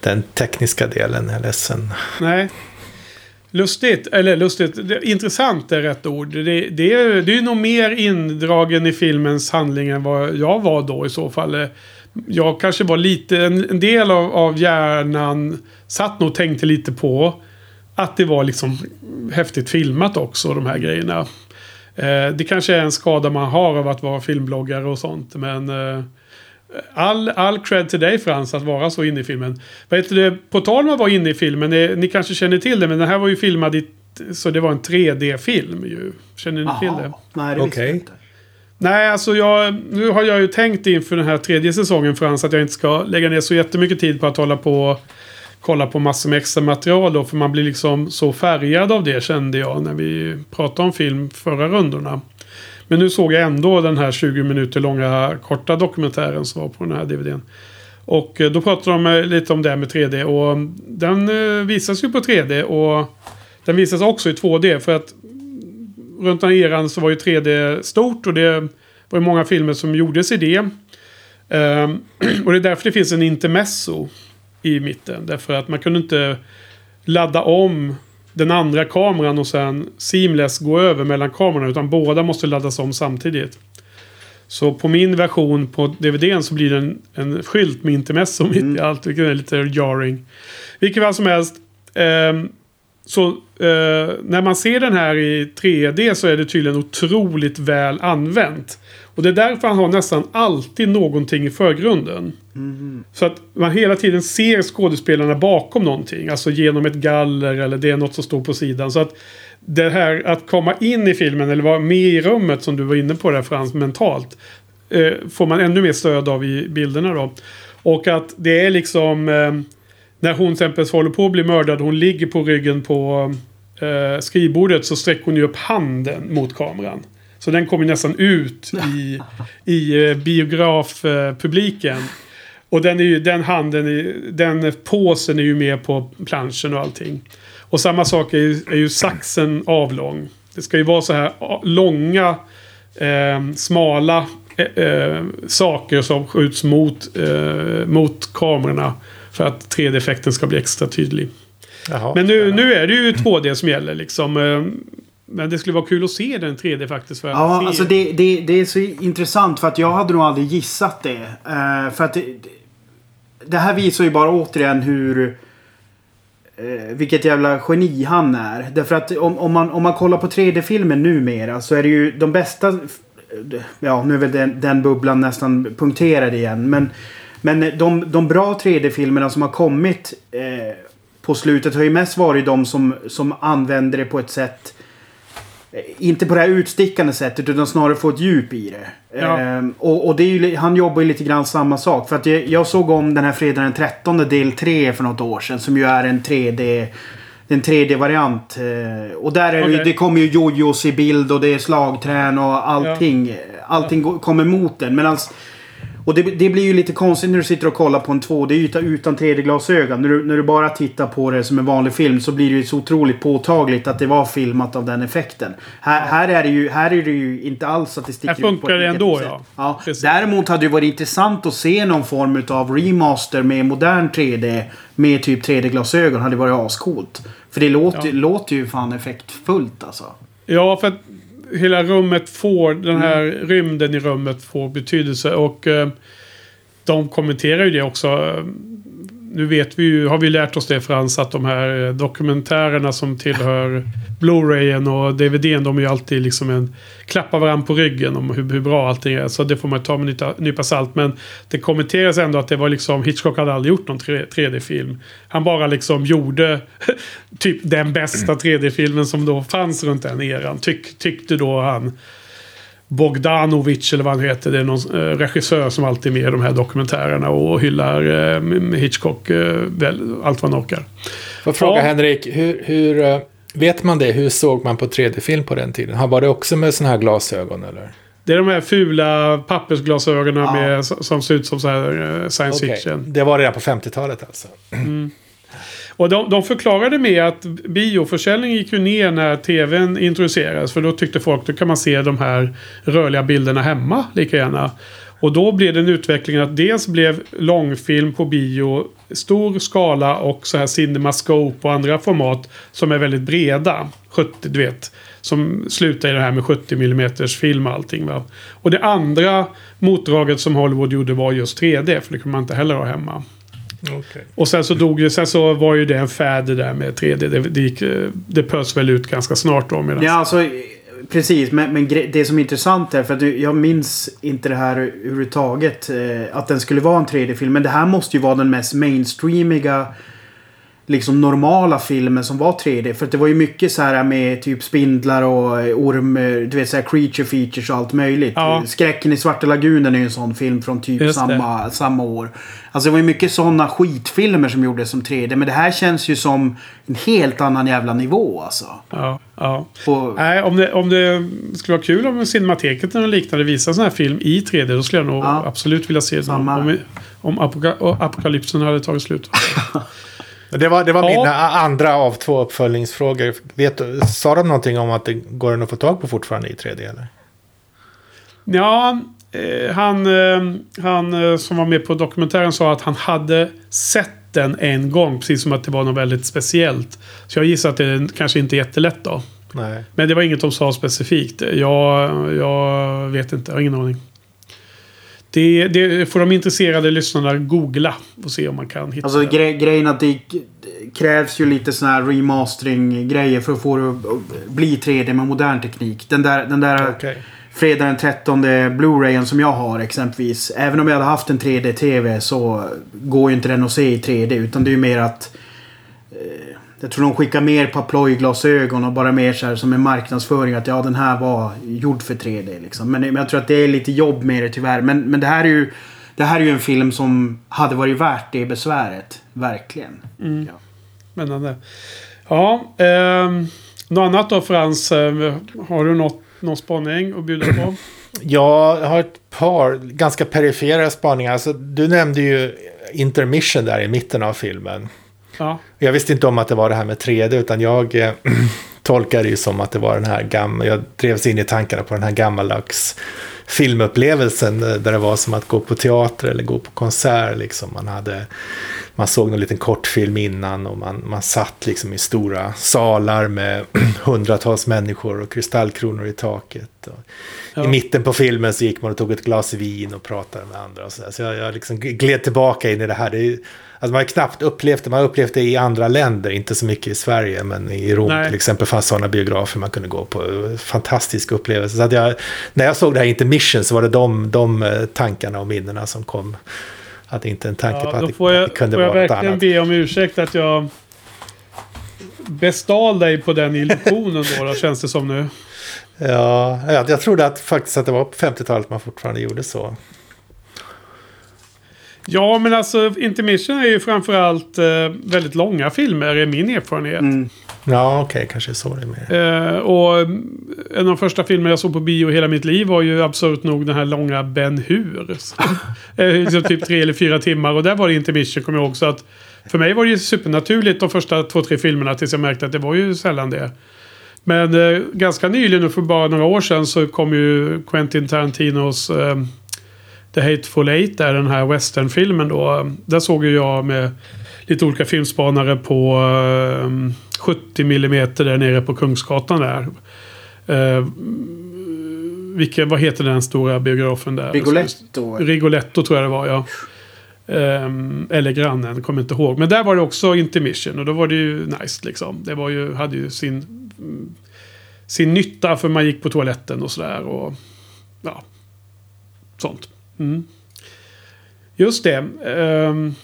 den tekniska delen. Jag är ledsen. Nej. Lustigt, eller lustigt, intressant är rätt ord. Det, det, är, det är nog mer indragen i filmens handling än vad jag var då i så fall. Jag kanske var lite, en, en del av, av hjärnan satt nog och tänkte lite på att det var liksom häftigt filmat också, de här grejerna. Eh, det kanske är en skada man har av att vara filmbloggare och sånt, men eh, All, all cred till dig Frans att vara så inne i filmen. Vad heter det? På tal om att vara inne i filmen. Ni, ni kanske känner till det men den här var ju filmad i... Så det var en 3D-film ju. Känner ni till det? Nej, det Okej. inte. Nej, alltså jag... Nu har jag ju tänkt inför den här tredje säsongen Frans att jag inte ska lägga ner så jättemycket tid på att hålla på och kolla på massor med extra material då. För man blir liksom så färgad av det kände jag när vi pratade om film förra rundorna. Men nu såg jag ändå den här 20 minuter långa korta dokumentären som var på den här DVDn. Och eh, då pratade de eh, lite om det här med 3D och mm, den eh, visas ju på 3D och den visas också i 2D för att mm, runt den här eran så var ju 3D stort och det var ju många filmer som gjordes i det. Ehm, <clears throat> och det är därför det finns en intermezzo i mitten. Därför att man kunde inte ladda om den andra kameran och sen seamless gå över mellan kamerorna. Utan båda måste laddas om samtidigt. Så på min version på DVDn så blir det en, en skylt med intermezzo mitt i allt. Vilket är lite jarring. Vilket fall som helst. ehm, så eh, när man ser den här i 3D så är det tydligen otroligt väl använt. Och det är därför han har nästan alltid någonting i förgrunden. Så att man hela tiden ser skådespelarna bakom någonting. Alltså genom ett galler eller det är något som står på sidan. Så att det här att komma in i filmen eller vara med i rummet som du var inne på där Frans mentalt. Eh, får man ännu mer stöd av i bilderna då. Och att det är liksom eh, när hon till exempel håller på att bli mördad. Hon ligger på ryggen på eh, skrivbordet så sträcker hon ju upp handen mot kameran. Så den kommer nästan ut i, i eh, biografpubliken. Och den, är ju, den handen, den påsen är ju med på planschen och allting. Och samma sak är ju, är ju saxen avlång. Det ska ju vara så här långa, eh, smala eh, eh, saker som skjuts mot, eh, mot kamerorna. För att 3D-effekten ska bli extra tydlig. Jaha, Men nu, nu är det ju 2D som gäller liksom. Men det skulle vara kul att se den 3D faktiskt. För Ja, alltså det, det, det är så intressant för att jag hade nog aldrig gissat det. Eh, för att det, det här visar ju bara återigen hur... Eh, vilket jävla geni han är. Därför att om, om, man, om man kollar på 3D-filmer numera så är det ju de bästa... Ja, nu är väl den, den bubblan nästan punkterad igen. Men, men de, de bra 3D-filmerna som har kommit eh, på slutet har ju mest varit de som, som använder det på ett sätt inte på det här utstickande sättet utan snarare få ett djup i det. Ja. Ehm, och och det ju, han jobbar ju lite grann samma sak. För att jag, jag såg om den här fredagen den 13 del 3 för något år sedan. Som ju är en 3D... En 3D-variant. Eh, och där är det, ju, Okej. det kommer ju jojos i bild och det är slagträn och allting. Allting går- kommer mot den. Medans, och det, det blir ju lite konstigt när du sitter och kollar på en 2D-yta utan 3D-glasögon. När du, när du bara tittar på det som en vanlig film så blir det ju så otroligt påtagligt att det var filmat av den effekten. Här, här, är, det ju, här är det ju inte alls att det sticker Här funkar ut det ändå, sätt. ja. ja. Precis. Däremot hade det varit intressant att se någon form av remaster med modern 3D med typ 3D-glasögon. hade varit ascoolt. För det låter, Ja. låter ju fan effektfullt alltså. Ja, för hela rummet får, den här rymden i rummet får betydelse. Och eh, de kommenterar ju det också nu vet vi ju, har vi lärt oss det Frans, att de här eh, dokumentärerna som tillhör Blu-rayen och DVDn, de är ju alltid liksom en klappar varandra på ryggen om hur, hur bra allting är. Så det får man ta med en nypa salt. Men det kommenteras ändå att det var liksom, Hitchcock hade aldrig gjort någon 3D-film. Han bara liksom gjorde <laughs> typ den bästa 3D-filmen som då fanns runt den eran. Tyck, tyckte då han. Bogdanovic eller vad han heter. Det är någon eh, regissör som alltid är med i de här dokumentärerna och hyllar eh, Hitchcock eh, allt vad han orkar. Får fråga ja. Henrik, hur, hur, vet man det? Hur såg man på 3D-film på den tiden? Var det också med sådana här glasögon eller? Det är de här fula pappersglasögonen ja. med, som ser ut som så här science okay. fiction. Det var redan på 50-talet alltså? Mm. Och de, de förklarade med att bioförsäljningen gick ju ner när tvn introducerades. För då tyckte folk att då kan man se de här rörliga bilderna hemma lika gärna. Och då blev den utvecklingen att dels blev långfilm på bio stor skala och så här cinemascope och andra format som är väldigt breda. 70, du vet. Som slutar i det här med 70 mm film och allting. Va? Och det andra motdraget som Hollywood gjorde var just 3D. För det kunde man inte heller ha hemma. Okay. Och sen så dog ju, sen så var ju det en fad det där med 3D. Det, det, gick, det pös väl ut ganska snart då. Medans... Ja, alltså precis. Men, men det som är intressant är för att jag minns inte det här överhuvudtaget. Eh, att den skulle vara en 3D-film. Men det här måste ju vara den mest mainstreamiga liksom normala filmen som var 3D. För det var ju mycket så här med typ spindlar och orm, du vet så här creature features och allt möjligt. Ja. Skräcken i Svarta Lagunen är ju en sån film från typ samma, samma år. Alltså det var ju mycket sådana skitfilmer som gjordes som 3D. Men det här känns ju som en helt annan jävla nivå alltså. Ja, ja. Och, Nej, om det, om det skulle vara kul om Cinemateket eller liknande visar sån här film i 3D. Då skulle jag nog ja. absolut vilja se den. Om, om apokalypsen hade tagit slut. <laughs> Det var, det var ja. min andra av två uppföljningsfrågor. Vet sa de någonting om att det går att få tag på fortfarande i 3D? Eller? Ja, eh, han, eh, han eh, som var med på dokumentären sa att han hade sett den en gång. Precis som att det var något väldigt speciellt. Så jag gissar att det kanske inte är jättelätt då. Nej. Men det var inget de sa specifikt. Jag, jag vet inte, jag har ingen aning. Det, det, får de intresserade lyssnarna googla och se om man kan hitta. Alltså gre grejen att det krävs ju lite sån här remastering-grejer för att få det att bli 3D med modern teknik. Den där, den där okay. fredag den 13 Blu-rayen som jag har exempelvis. Även om jag hade haft en 3D-TV så går ju inte den att se i 3D. Utan det är ju mer att eh, jag tror de skickar mer Paploj-glasögon och bara mer så här som en marknadsföring att ja den här var gjord för 3D liksom. Men, men jag tror att det är lite jobb med det tyvärr. Men, men det här är ju det här är ju en film som hade varit värt det besväret. Verkligen. Mm. Ja. Spännande. Ja, eh, något annat då Frans? Eh, har du något, någon spaning att bjuda på? <clears throat> Jag har ett par ganska perifera spaningar. Alltså, du nämnde ju intermission där i mitten av filmen. Ja. Jag visste inte om att det var det här med 3D utan jag eh, <clears throat> tolkade det ju som att det var den här gamla, jag drevs in i tankarna på den här gammaldags filmupplevelsen eh, där det var som att gå på teater eller gå på konsert. Liksom. Man, hade, man såg någon liten kortfilm innan och man, man satt liksom i stora salar med <clears throat> hundratals människor och kristallkronor i taket. Ja. I mitten på filmen så gick man och tog ett glas vin och pratade med andra. Och så så jag, jag liksom gled tillbaka in i det här. Det är, Alltså man har knappt upplevt det. Man har upplevt det i andra länder, inte så mycket i Sverige. Men i Rom Nej. till exempel fanns sådana biografer man kunde gå på. Fantastisk upplevelse. Så jag, när jag såg det här Intermission så var det de, de eh, tankarna och minnena som kom. Att inte en tanke ja, på att det, jag, att det kunde vara något annat. Får jag verkligen be om ursäkt att jag bestal dig på den illusionen då, då känns det som nu. Ja, jag trodde att, faktiskt att det var på 50-talet man fortfarande gjorde så. Ja, men alltså Intermission är ju framförallt eh, väldigt långa filmer, är min erfarenhet. Mm. Ja, okej, okay, kanske så det är mer. Eh, och en av de första filmer jag såg på bio hela mitt liv var ju absurt nog den här långa Ben Hur. <laughs> eh, liksom typ tre eller fyra timmar. Och där var det Intermission, kommer jag ihåg. Så att för mig var det ju supernaturligt de första två, tre filmerna tills jag märkte att det var ju sällan det. Men eh, ganska nyligen, för bara några år sedan, så kom ju Quentin Tarantinos eh, The Hateful Eight där den här westernfilmen då. Där såg ju jag med lite olika filmspanare på eh, 70 mm där nere på Kungsgatan där. Uh, vilken, vad heter den stora biografen där? Rigoletto. Rigoletto tror jag det var ja. Ehm, eller grannen, kommer inte ihåg. Men där var det också intermission och då var det ju nice liksom. Det var ju, hade ju sin, sin nytta för man gick på toaletten och sådär. Och ja, sånt. Mm. Just det. Ehm,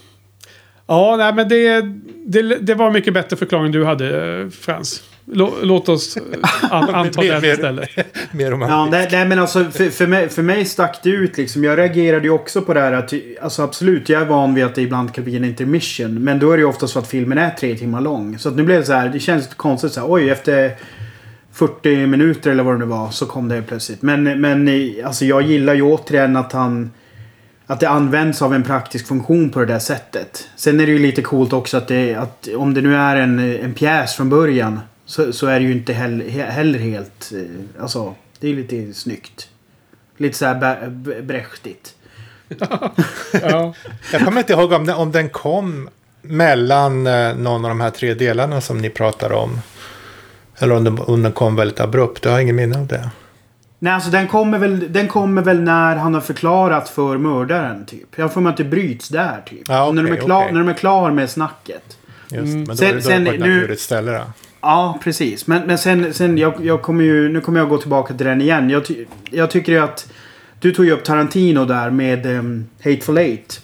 ja, nej, men det, det, det var mycket bättre förklaring du hade, eh, Frans. Lå- Låt oss eh, an, <laughs> anta Mer- den istället. <laughs> Mer om Ja, nej, nej men alltså för, för, mig, för mig stack det ut liksom. Jag reagerade ju också på det här att, alltså absolut, jag är van vid att det ibland kan bli en intermission. Men då är det ju ofta så att filmen är tre timmar lång. Så att nu blev det så här, det känns lite konstigt så här, oj efter 40 minuter eller vad det nu var så kom det plötsligt. Men, men alltså jag gillar ju återigen att han att det används av en praktisk funktion på det där sättet. Sen är det ju lite coolt också att, det, att om det nu är en, en pjäs från början så, så är det ju inte heller, heller helt... Eh, alltså, det är lite snyggt. Lite så här Bre- brechtigt. <laughs> Ja. Jag kommer inte ihåg om den, om den kom mellan eh, någon av de här tre delarna som ni pratar om. Eller om den, om den kom väldigt abrupt. Jag har ingen minne av det. Nej, alltså den kommer, väl, den kommer väl när han har förklarat för mördaren, typ. Jag får mig att det bryts där, typ. Ja, Och när, de är klar, okej. när de är klar med snacket. Just, Mm. Men då Sen- är det då sen på ett nu- naturligt ställe då. Ja, precis. Men, men sen, sen jag, jag kommer ju, nu kommer jag gå tillbaka till den igen. Jag, ty, jag tycker ju att du tog ju upp Tarantino där med um, Hateful Eight.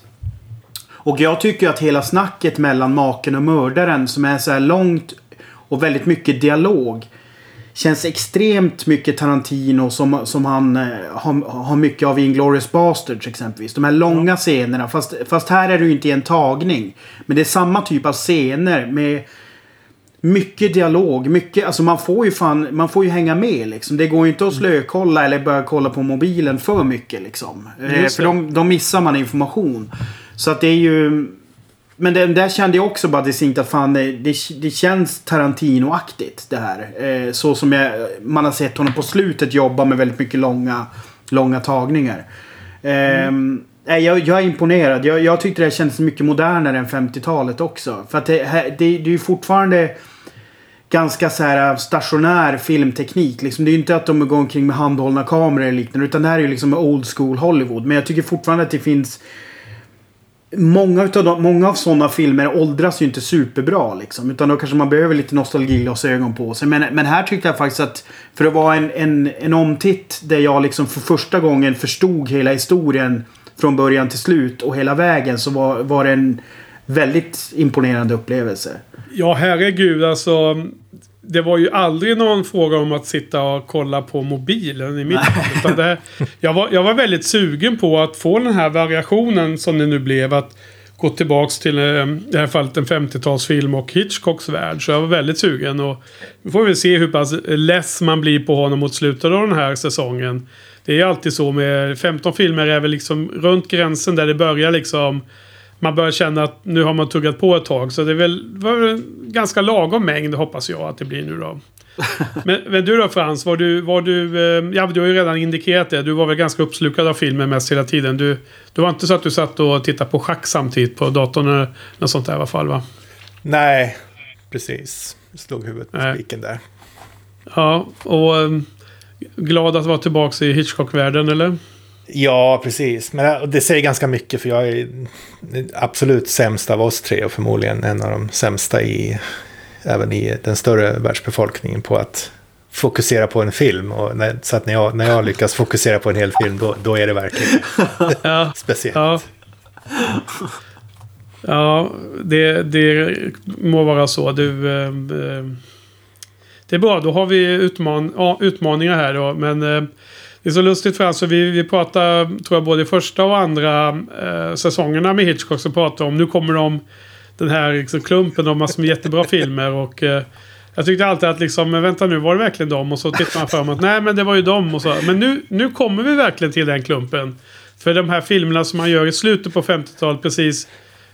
Och jag tycker att hela snacket mellan maken och mördaren som är så här långt och väldigt mycket dialog. Känns extremt mycket Tarantino som, som han eh, har, har mycket av i Inglourious Basterds exempelvis. De här långa scenerna. Fast, fast här är det ju inte i en tagning. Men det är samma typ av scener med mycket dialog, mycket, alltså man får ju fan, man får ju hänga med liksom. Det går ju inte att slökolla eller börja kolla på mobilen för mycket liksom. Eh, för de, de missar man information. Så att det är ju... Men det, där kände jag också bara distinkt att fan det, det, det känns Tarantino-aktigt det här. Eh, så som jag, man har sett honom på slutet jobba med väldigt mycket långa, långa tagningar. Eh, mm. jag, jag är imponerad. Jag, jag tyckte det kändes mycket modernare än 50-talet också. För att det, det, det är ju fortfarande ganska så här eh, stationär filmteknik. Liksom, det är ju inte att de går omkring med handhållna kameror eller liknande. Utan det här är ju liksom old school Hollywood. Men jag tycker fortfarande att det finns... Många, utav de, många av sådana filmer åldras ju inte superbra liksom. Utan då kanske man behöver lite nostalgiglasögon på sig. Men, men här tyckte jag faktiskt att för att vara en, en, en omtitt där jag liksom för första gången förstod hela historien från början till slut och hela vägen så var, var det en väldigt imponerande upplevelse. Ja, herregud alltså. Det var ju aldrig någon fråga om att sitta och kolla på mobilen i mitt fall. Det, jag, var, jag var väldigt sugen på att få den här variationen som det nu blev. Att gå tillbaks till eh, i det här fallet en 50-talsfilm och Hitchcocks värld. Så jag var väldigt sugen. Och vi får väl se hur pass less man blir på honom mot slutet av den här säsongen. Det är ju alltid så med 15 filmer är väl liksom runt gränsen där det börjar liksom man börjar känna att nu har man tuggat på ett tag. Så det är väl, var väl en ganska lagom mängd hoppas jag att det blir nu då. <laughs> men, men du då Frans, var du, var du, eh, ja du har ju redan indikerat det. Du var väl ganska uppslukad av filmen mest hela tiden. Du, det var inte så att du satt och tittade på schack samtidigt på datorn eller något sånt där i alla fall va? Nej, precis. Slog huvudet på spiken där. Ja, och eh, glad att vara tillbaka i Hitchcock-världen eller? Ja, precis. Men det säger ganska mycket för jag är absolut sämst av oss tre och förmodligen en av de sämsta i även i den större världsbefolkningen på att fokusera på en film. Och när, så att när jag, när jag lyckas fokusera på en hel film då, då är det verkligen <laughs> Ja. speciellt. Ja. Ja, det, det må vara så. Du, eh, eh, det är bra, då har vi utman ja, utmaningar här då. Men eh, det är så lustigt för alltså, vi, vi pratar, tror jag, både första och andra eh, säsongerna med Hitchcock så pratar om, nu kommer de, den här liksom, klumpen av massor med jättebra <laughs> filmer och eh, jag tyckte alltid att liksom, men vänta nu, var det verkligen dem? Och så tittar man mig att nej men det var ju dem och så. Men nu, nu kommer vi verkligen till den klumpen. För de här filmerna som man gör i slutet på 50-talet, precis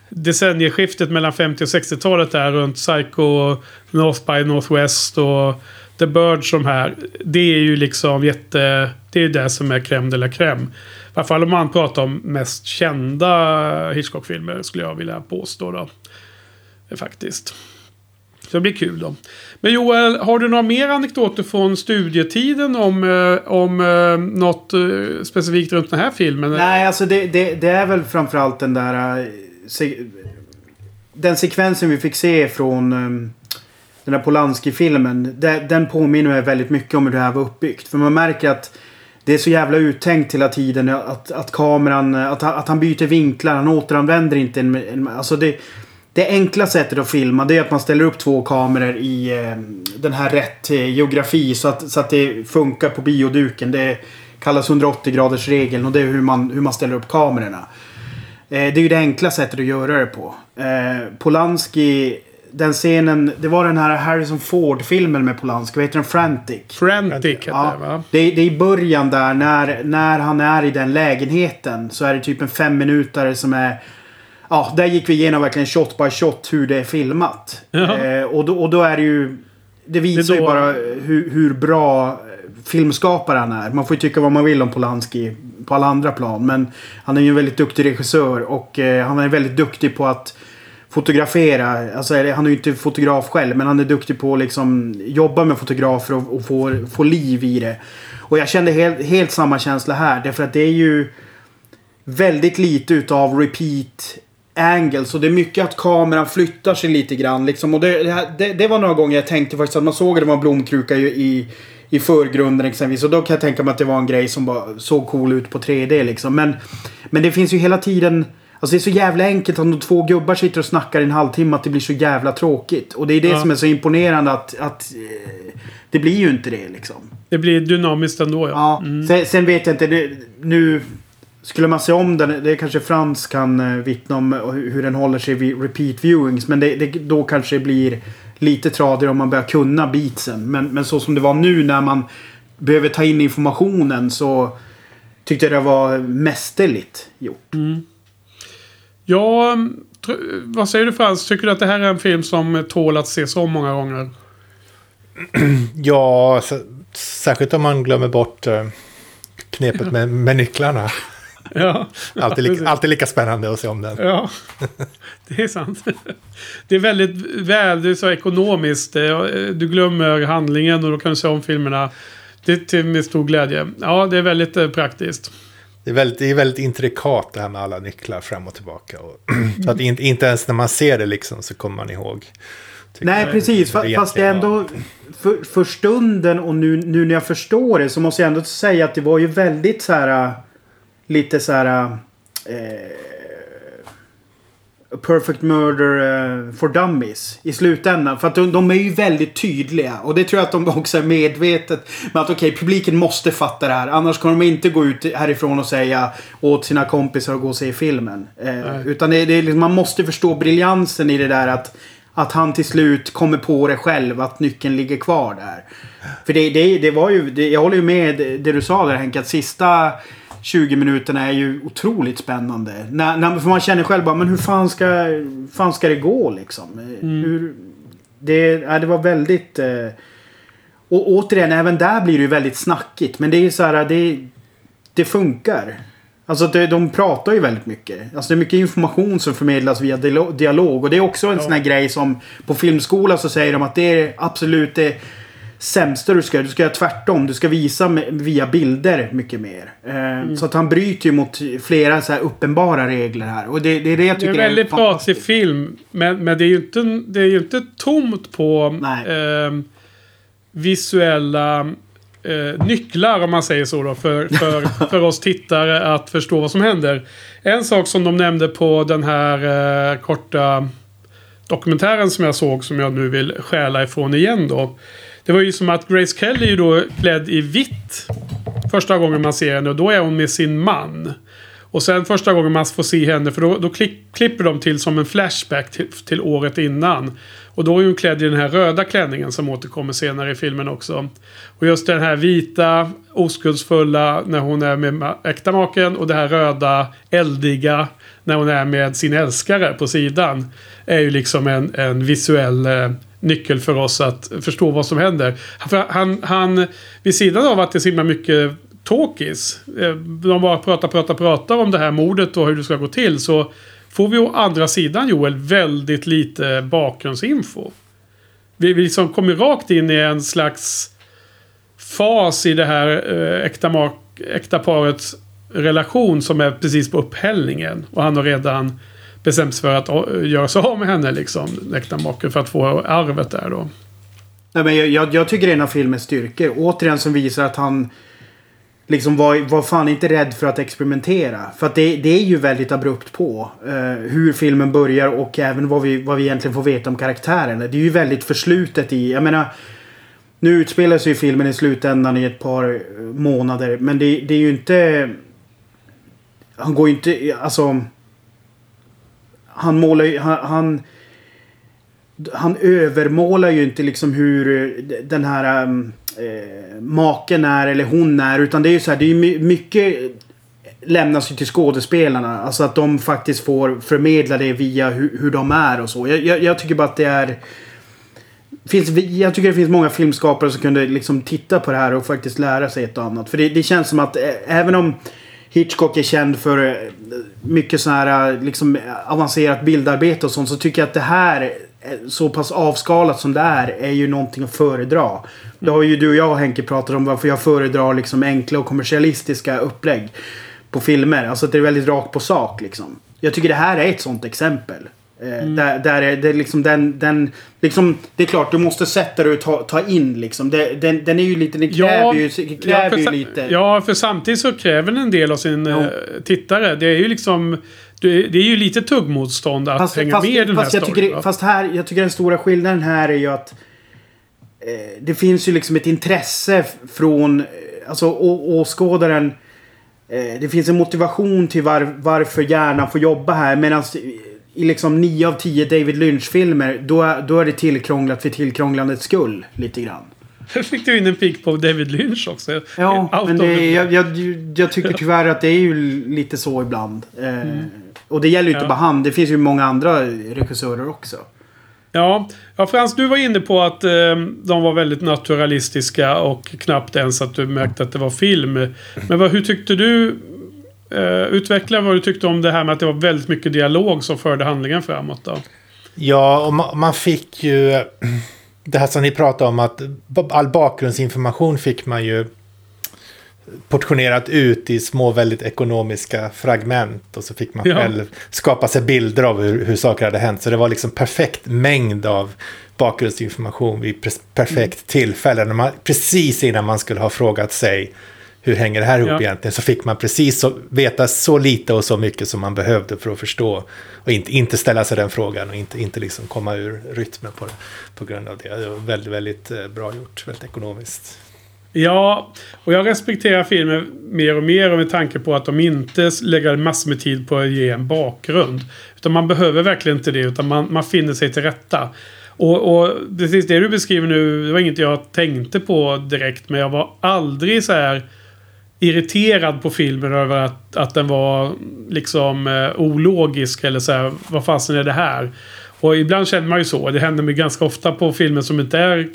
decennieskiftet mellan 50 och 60-talet där runt Psycho, North by Northwest och The Birds som här. Det är ju liksom jätte... Det är ju det som är crème de la crème. I alla fall om man pratar om mest kända Hitchcock-filmer skulle jag vilja påstå då. Faktiskt. Så det blir kul då. Men Joel, har du några mer anekdoter från studietiden om, eh, om eh, något eh, specifikt runt den här filmen? Nej, alltså det, det, det är väl framförallt den där... Se, den sekvensen vi fick se från ehm, den där Polanski-filmen. Den, påminner mig väldigt mycket om hur det här var uppbyggt. För man märker att det är så jävla uttänkt hela tiden. Att, att kameran... Att, han- att han byter vinklar. Han återanvänder inte en... en alltså det, det enkla sättet att filma det är att man ställer upp två kameror i eh, den här rätt eh, geografi så att, så att det funkar på bioduken. Det kallas 180 graders regeln och det är hur man, hur man ställer upp kamerorna. Eh, det är ju det enkla sättet att göra det på. Eh, Polanski, den scenen, det var den här Harrison Ford-filmen med Polanski, vad heter den? Frantic. Frantic heter Ja, det va? det, är, det är i början där när, när han är i den lägenheten så är det typ en fem minuter som är... Ja, där gick vi igenom verkligen shot by shot hur det är filmat. Ja. Eh, och, då, och då är det ju... Det visar Det är ju då- bara hur, hur bra eh, filmskapare han är. Man får ju tycka vad man vill om Polanski på alla andra plan. Men han är ju en väldigt duktig regissör och eh, han är väldigt duktig på att fotografera. Alltså, han är ju inte fotograf själv men han är duktig på att liksom jobba med fotografer och, och få, få liv i det. Och jag kände helt, helt samma känsla här. Därför att det är ju väldigt lite utav repeat angles. Och det är mycket att kameran flyttar sig lite grann. Liksom. Och det, det, det var några gånger jag tänkte faktiskt att man såg att det var en blomkruka i, i, i förgrunden exempelvis. Och då kan jag tänka mig att det var en grej som bara såg cool ut på 3D liksom. Men, men det finns ju hela tiden... Alltså det är så jävla enkelt om de två gubbar sitter och snackar i en halvtimme att det blir så jävla tråkigt. Och det är det Ja. som är så imponerande att, att eh, det blir ju inte det liksom. Det blir dynamiskt ändå ja. Ja, sen, sen vet jag inte. Det, nu skulle man se om den. Det kanske Frans kan eh, vittna om eh, hur den håller sig vid repeat viewings. Men det, det, då kanske det blir lite tradigare om man börjar kunna beatsen. Men, men så som det var nu när man behöver ta in informationen så tyckte jag det var mästerligt gjort. Ja, vad säger du Frans? Tycker du att det här är en film som tål att ses om många gånger? <clears throat> Ja, särskilt om man glömmer bort eh, knepet med, med nycklarna. <laughs> Ja, <laughs> Alltid, precis. lika, alltid lika spännande att se om den. Ja, <laughs> det är sant. Det är väldigt väl, det är så ekonomiskt. Eh, Du glömmer handlingen och då kan du se om filmerna. Det är till med stor glädje. Ja, det är väldigt eh, praktiskt. Det är, väldigt, det är väldigt intrikat det här med alla nycklar fram och tillbaka. Och, <clears throat> så att inte, inte ens när man ser det liksom så kommer man ihåg. Nej, precis. Det Fa- Fast det är ändå... För, för stunden och nu, nu när jag förstår det så måste jag ändå säga att det var ju väldigt så här... Lite så här... Eh, A Perfect Murder eh, for Dummies i slutändan. För att de, de är ju väldigt tydliga. Och det tror jag att de också är medvetet. med att okej, publiken måste fatta det här. Annars kommer de inte gå ut härifrån och säga åt sina kompisar att gå och se filmen. Eh, utan det, det är liksom, man måste förstå briljansen i det där att att han till slut kommer på det själv, att nyckeln ligger kvar där. För det, det, det var ju, det, jag håller ju med det du sa där Henke, att sista 20 minuterna är ju otroligt spännande. När, när, för man känner själv bara, men hur fan ska, fan ska det gå liksom? Hur, det, ja, det var väldigt... Eh, och återigen, även där blir det ju väldigt snackigt. Men det är ju så här, det, det funkar. Alltså det, de pratar ju väldigt mycket. Alltså det är mycket information som förmedlas via dialo- dialog. Och det är också en sån här grej som på filmskola så säger de att det är absolut det sämsta du ska göra. Du ska göra tvärtom. Du ska visa med, via bilder mycket mer. Eh, Så att han bryter ju mot flera så här uppenbara regler här. Och det, det är det jag Det är tycker en väldigt pratig fantastiskt. film. Men, men det är ju inte, det är ju inte tomt på ehm, visuella eh, nycklar om man säger så då. För, för, <laughs> för oss tittare att förstå vad som händer. En sak som de nämnde på den här eh, korta dokumentären som jag såg som jag nu vill stjäla ifrån igen då. Det var ju som att Grace Kelly är ju då klädd i vitt. Första gången man ser henne och då är hon med sin man. Och sen första gången man får se henne, för då, då klick, klipper de till som en flashback till, till året innan. Och då är hon klädd i den här röda klänningen som återkommer senare i filmen också. Och just den här vita, oskuldsfulla när hon är med äkta maken och det här röda, eldiga när hon är med sin älskare på sidan. Är ju liksom en, en visuell eh, nyckel för oss att förstå vad som händer. För han, han, vid sidan av att det är så himla mycket talkies. Eh, de bara pratar, pratar, pratar om det här mordet och hur det ska gå till. Så får vi å andra sidan Joel väldigt lite bakgrundsinfo. vi, vi liksom kommer rakt in i en slags fas i det här eh, äkta, äkta parets relation som är precis på upphällningen. Och han har redan bestämt sig för att göra sig av med henne, liksom, äkta maken, för att få arvet där då. Nej, men jag, jag, jag tycker det är en av filmens styrkor. Återigen som visar att han liksom var, var fan inte rädd för att experimentera. För att det, det är ju väldigt abrupt på eh, hur filmen börjar och även vad vi, vad vi egentligen får veta om karaktärerna. Det är ju väldigt förslutet i, jag menar nu utspelar sig filmen i slutändan i ett par eh, månader men det, det är ju inte... Han går ju inte, alltså... Han målar ju, han, han han övermålar ju inte liksom hur eh, den här äh, maken är eller hon är. Utan det är ju så här, det är ju mycket lämnas ju till skådespelarna. Alltså att de faktiskt får förmedla det via hur, hur de är och så. Jag, jag, jag, tycker bara att det är... Finns, jag tycker det finns många filmskapare som kunde liksom titta på det här och faktiskt lära sig ett och annat. För det, det känns som att eh, även om Hitchcock är känd för eh, mycket sån här eh, liksom eh, avancerat bildarbete och sånt. Så tycker jag att det här så pass avskalat som det är, är ju någonting att föredra. Det har ju du och jag Henke pratat om varför jag föredrar liksom enkla och kommersialistiska upplägg på filmer. Alltså att det är väldigt rakt på sak liksom. Jag tycker det här är ett sånt exempel. Eh, mm. Där, där är det liksom den, den liksom, Det är klart, du måste sätta dig och ta, ta in liksom. Det, den, den är ju lite, den kräver ja, ju, kräver ja, ju lite. Ja, för samtidigt så kräver den en del av sin ja. uh, tittare. Det är ju liksom... Det är ju lite tuggmotstånd att fast, hänga fast, med i den här jag storyn. tycker, Fast här, jag tycker den stora skillnaden här är ju att eh, det finns ju liksom ett intresse från eh, alltså, åskådaren. Eh, det finns en motivation till var, varför hjärnan får jobba här. Medan i liksom 9 av 10 David Lynch-filmer då, då är det tillkrånglat för tillkrånglandets skull. Lite grann. fick du in en pik på David Lynch också. Ja, men det, jag, jag, jag, tycker tyvärr att det är ju lite så ibland. Eh, mm. Och det gäller ju inte ja. bara han. Det finns ju många andra regissörer också. Ja, ja Frans, du var inne på att eh, de var väldigt naturalistiska och knappt ens att du märkte att det var film. Men vad, hur tyckte du... Eh, utveckla vad du tyckte om det här med att det var väldigt mycket dialog som förde handlingen framåt då. Ja, och man, man fick ju... <clears throat> Det här som ni pratade om att all bakgrundsinformation fick man ju portionerat ut i små väldigt ekonomiska fragment. Och så fick man ja. själv skapa sig bilder av hur, hur saker hade hänt. Så det var liksom perfekt mängd av bakgrundsinformation vid perfekt mm. tillfälle. När man, precis innan man skulle ha frågat sig hur hänger det här ihop ja. egentligen? Så fick man precis så, veta så lite och så mycket som man behövde för att förstå. Och inte, inte ställa sig den frågan och inte, inte liksom komma ur rytmen på, det, på grund av det. Det var väldigt, väldigt eh, bra gjort, väldigt ekonomiskt. Ja, och jag respekterar filmen mer och mer med tanke på att de inte lägger massor med tid på att ge en bakgrund. Utan man behöver verkligen inte det, utan man, man finner sig till rätta. Och, och precis det du beskriver nu, det var inget jag tänkte på direkt, men jag var aldrig så här irriterad på filmen över att, att den var liksom eh, ologisk eller så här, vad fasen är det här? Och ibland känner man ju så. Det händer mig ganska ofta på filmer som inte är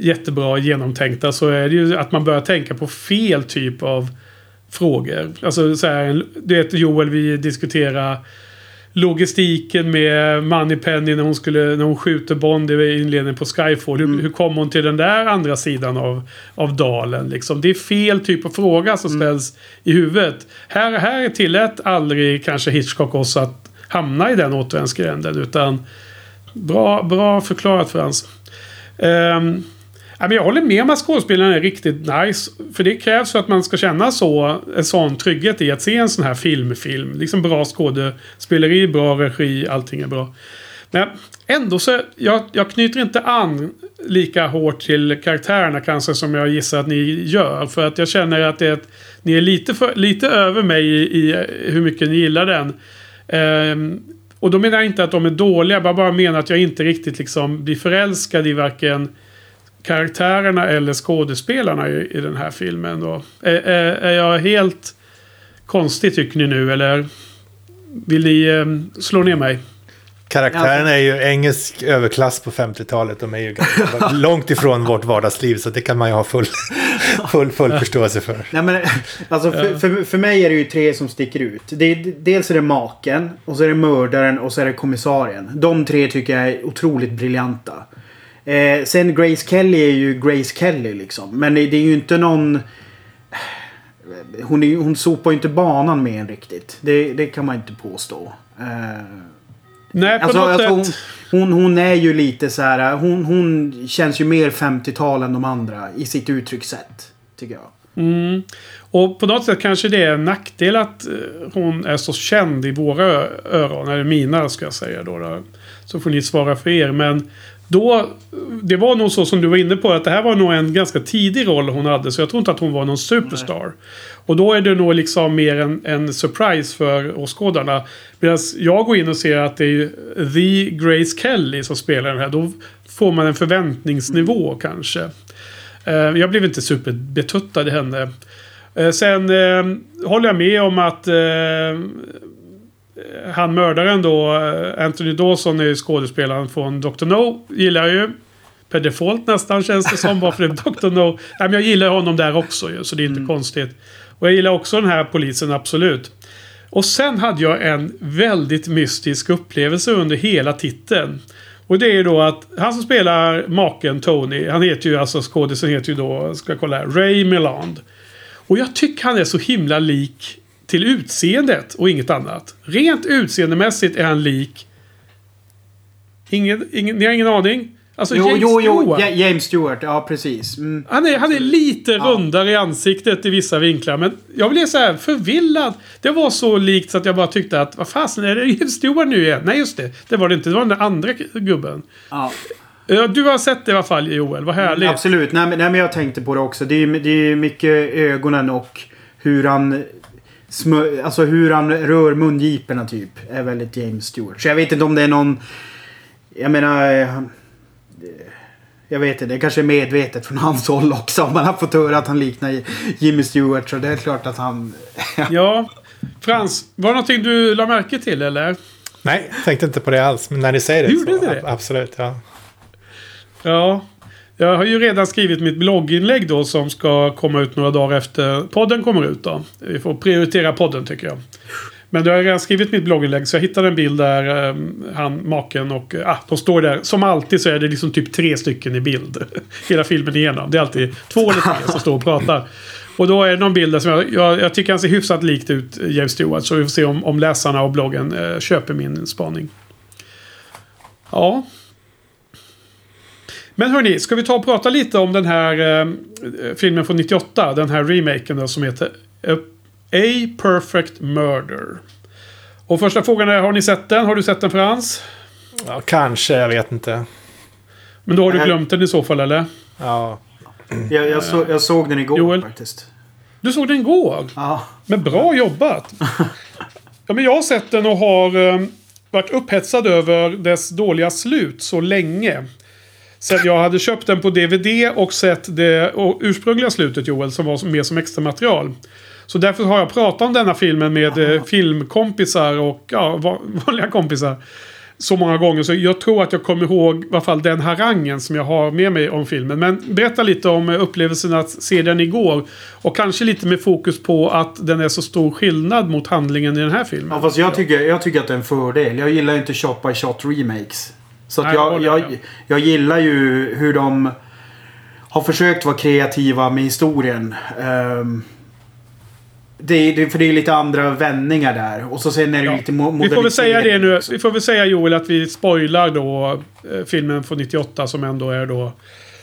jättebra genomtänkta så är det ju att man börjar tänka på fel typ av frågor. Alltså så här, du vet Joel, vi diskuterar logistiken med Moneypenny när hon, skulle, när hon skjuter Bond i inledningen på Skyfall. Hur, mm. hur kom hon till den där andra sidan av, av dalen? Liksom? Det är fel typ av fråga som mm. ställs i huvudet. Här, här tillät aldrig kanske Hitchcock oss att hamna i den återvändsgränden. Utan bra, bra förklarat Frans. Um, jag håller med om att skådespelarna är riktigt nice. För det krävs för att man ska känna så, en sån trygghet i att se en sån här filmfilm. Liksom bra skådespeleri, bra regi, allting är bra. Men ändå så, jag, jag knyter inte an lika hårt till karaktärerna kanske som jag gissar att ni gör. För att jag känner att det, ni är lite, för, lite över mig i, i hur mycket ni gillar den. Um, och då menar jag inte att de är dåliga, jag bara menar att jag inte riktigt liksom blir förälskad i varken karaktärerna eller skådespelarna i, i den här filmen. Då. Är, är, är jag helt konstig tycker ni nu eller vill ni eh, slå ner mig? Karaktärerna är ju engelsk överklass på 50-talet. De är ju ganska <laughs> långt ifrån vårt vardagsliv. Så det kan man ju ha full, <laughs> full, full förståelse för. Nej, men, alltså, för, för, för mig är det ju tre som sticker ut. Det dels är det maken, och så är det mördaren och så är det kommissarien. De tre tycker jag är otroligt briljanta. Eh, sen Grace Kelly är ju Grace Kelly liksom. Men det är ju inte någon... Hon, är, hon sopar ju inte banan med en riktigt. Det, det kan man inte påstå. Eh, Nej, på alltså, något alltså, hon, sätt. hon, hon är ju lite så här. Hon, hon känns ju mer 50-tal än de andra i sitt uttryckssätt. Tycker jag. Mm. Och på något sätt kanske det är en nackdel att eh, hon är så känd i våra öron. Eller mina ska jag säga då. då. Så får ni svara för er. Men då, det var nog så som du var inne på. Att det här var nog en ganska tidig roll hon hade. Så jag tror inte att hon var någon superstar. Och då är det nog liksom mer en, en surprise för åskådarna. Medan jag går in och ser att det är The Grace Kelly som spelar den här. Då får man en förväntningsnivå kanske. Eh, Jag blev inte superbetuttad i henne. Eh, Sen eh, håller jag med om att han mördaren då, eh, Anthony Dawson är ju skådespelaren från Dr. No. Gillar jag ju. Per default nästan känns det som. Varför det Dr. No. Nej, men jag gillar honom där också ju, så det är inte konstigt. Och jag gillar också den här polisen, absolut. Och sen hade jag en väldigt mystisk upplevelse under hela titeln. Och det är då att han som spelar maken Tony, han heter ju alltså skådisen heter ju då, ska jag kolla här, Ray Milland. Och jag tycker han är så himla lik till utseendet och inget annat. Rent utseendemässigt är han lik... Ingen, ingen, ni har ingen aning? Alltså Jo, James jo, jo. Stewart. Ja, James Stewart. Ja, precis. Mm. Han är, han är lite Ja. rundare i ansiktet i vissa vinklar. Men jag blev så här förvillad. Det var så likt så att jag bara tyckte att vad fasen är det James Stewart nu igen? Nej just det. Det var det inte. Det var den där andra gubben. Ja. Du har sett det i alla fall Joel. Vad härligt. Absolut. Nej men, nej, men jag tänkte på det också. Det är, det är mycket ögonen och hur han... Alltså hur han rör mungiporna typ. Är väldigt James Stewart. Så jag vet inte om det är någon... Jag menar... eh, han- Jag vet inte. Det kanske är medvetet från hans håll också. Man har fått höra att han liknar Jimmy Stewart. Så det är klart att han... <laughs> Ja. Frans, var det någonting du la märke till eller? Nej, tänkte inte på det alls. Men när ni säger det Gjorde så det? ab- absolut. Ja. Ja. Jag har ju redan skrivit mitt blogginlägg då som ska komma ut några dagar efter podden kommer ut då. Vi får prioritera podden tycker jag. Men då har jag redan skrivit mitt blogginlägg så jag hittade en bild där eh, han, maken och eh, ah, de står där. Som alltid så är det liksom typ tre stycken i bild. <laughs> Hela filmen igenom. Det är alltid två eller tre som står och pratar. Och då är det någon bild där som jag, jag, jag tycker han ser hyfsat likt ut eh, James Stewart. Så vi får se om, om läsarna och bloggen eh, köper min spaning. Ja. Men hörni, ska vi ta och prata lite om den här eh, filmen från 98? Den här remaken då, som heter A, Perfect Murder. Och första frågan är, har ni sett den? Har du sett den Frans? ja, kanske. Jag vet inte. Men då har du glömt den i så fall eller? Ja, Jag, jag, så, jag såg den igår Joel? faktiskt. Du såg den igår? Ja. Men bra jobbat! Ja, men jag har sett den och har eh, varit upphetsad över dess dåliga slut så länge. Sen jag hade köpt den på DVD och sett det ursprungliga slutet Joel som var med som extra material. Så därför har jag pratat om denna filmen med eh, filmkompisar och ja, va- vanliga kompisar. Så många gånger så jag tror att jag kommer ihåg i alla fall den harangen som jag har med mig om filmen. Men berätta lite om eh, upplevelsen att se den igår. Och kanske lite med fokus på att den är så stor skillnad mot handlingen i den här filmen. Ja, fast jag tycker, jag tycker att det är en fördel. Jag gillar inte shot by shot remakes. Så att Nej, jag jag, jag, gillar ju hur de har försökt vara kreativa med historien. Ehm, det, är- det, för det är lite andra vändningar där. Och så sen är det Ja. lite mo- Vi får väl säga det nu. också. Vi får väl säga Joel att vi spoilar då eh, filmen från 98 som ändå är då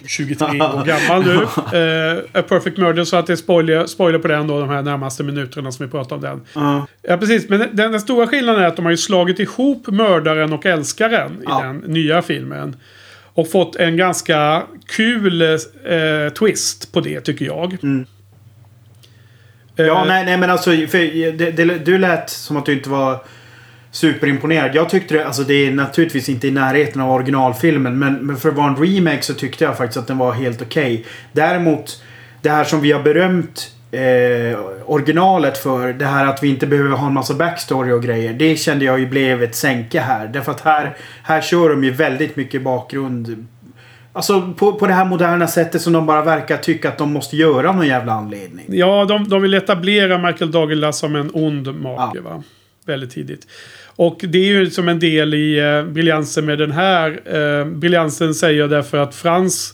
23 <laughs> år gammal nu. Eh, A Perfect Murder. Så att det är spoiler, spoiler på den då de här närmaste minuterna som vi pratar om den. Ja. Ja precis, men den, den stora skillnaden är att de har ju slagit ihop mördaren och älskaren i den nya filmen. Och fått en ganska kul eh, twist på det tycker jag. Mm. Eh, Ja, nej, nej men alltså. Det, det, du lät som att du inte var superimponerad. Jag tyckte det, alltså det är naturligtvis inte i närheten av originalfilmen. Men, men för att vara en remake så tyckte jag faktiskt att den var helt okej. Däremot, det här som vi har berömt eh, originalet för. Det här att vi inte behöver ha en massa backstory och grejer. Det kände jag ju blev ett sänke här. Därför att här, här kör de ju väldigt mycket bakgrund. Alltså på, på det här moderna sättet som de bara verkar tycka att de måste göra av någon jävla anledning. Ja, de, de vill etablera Michael Douglas som en ond make Ja. va. väldigt tidigt. Och det är ju som en del i eh, briljansen med den här. Eh, briljansen säger jag därför att Frans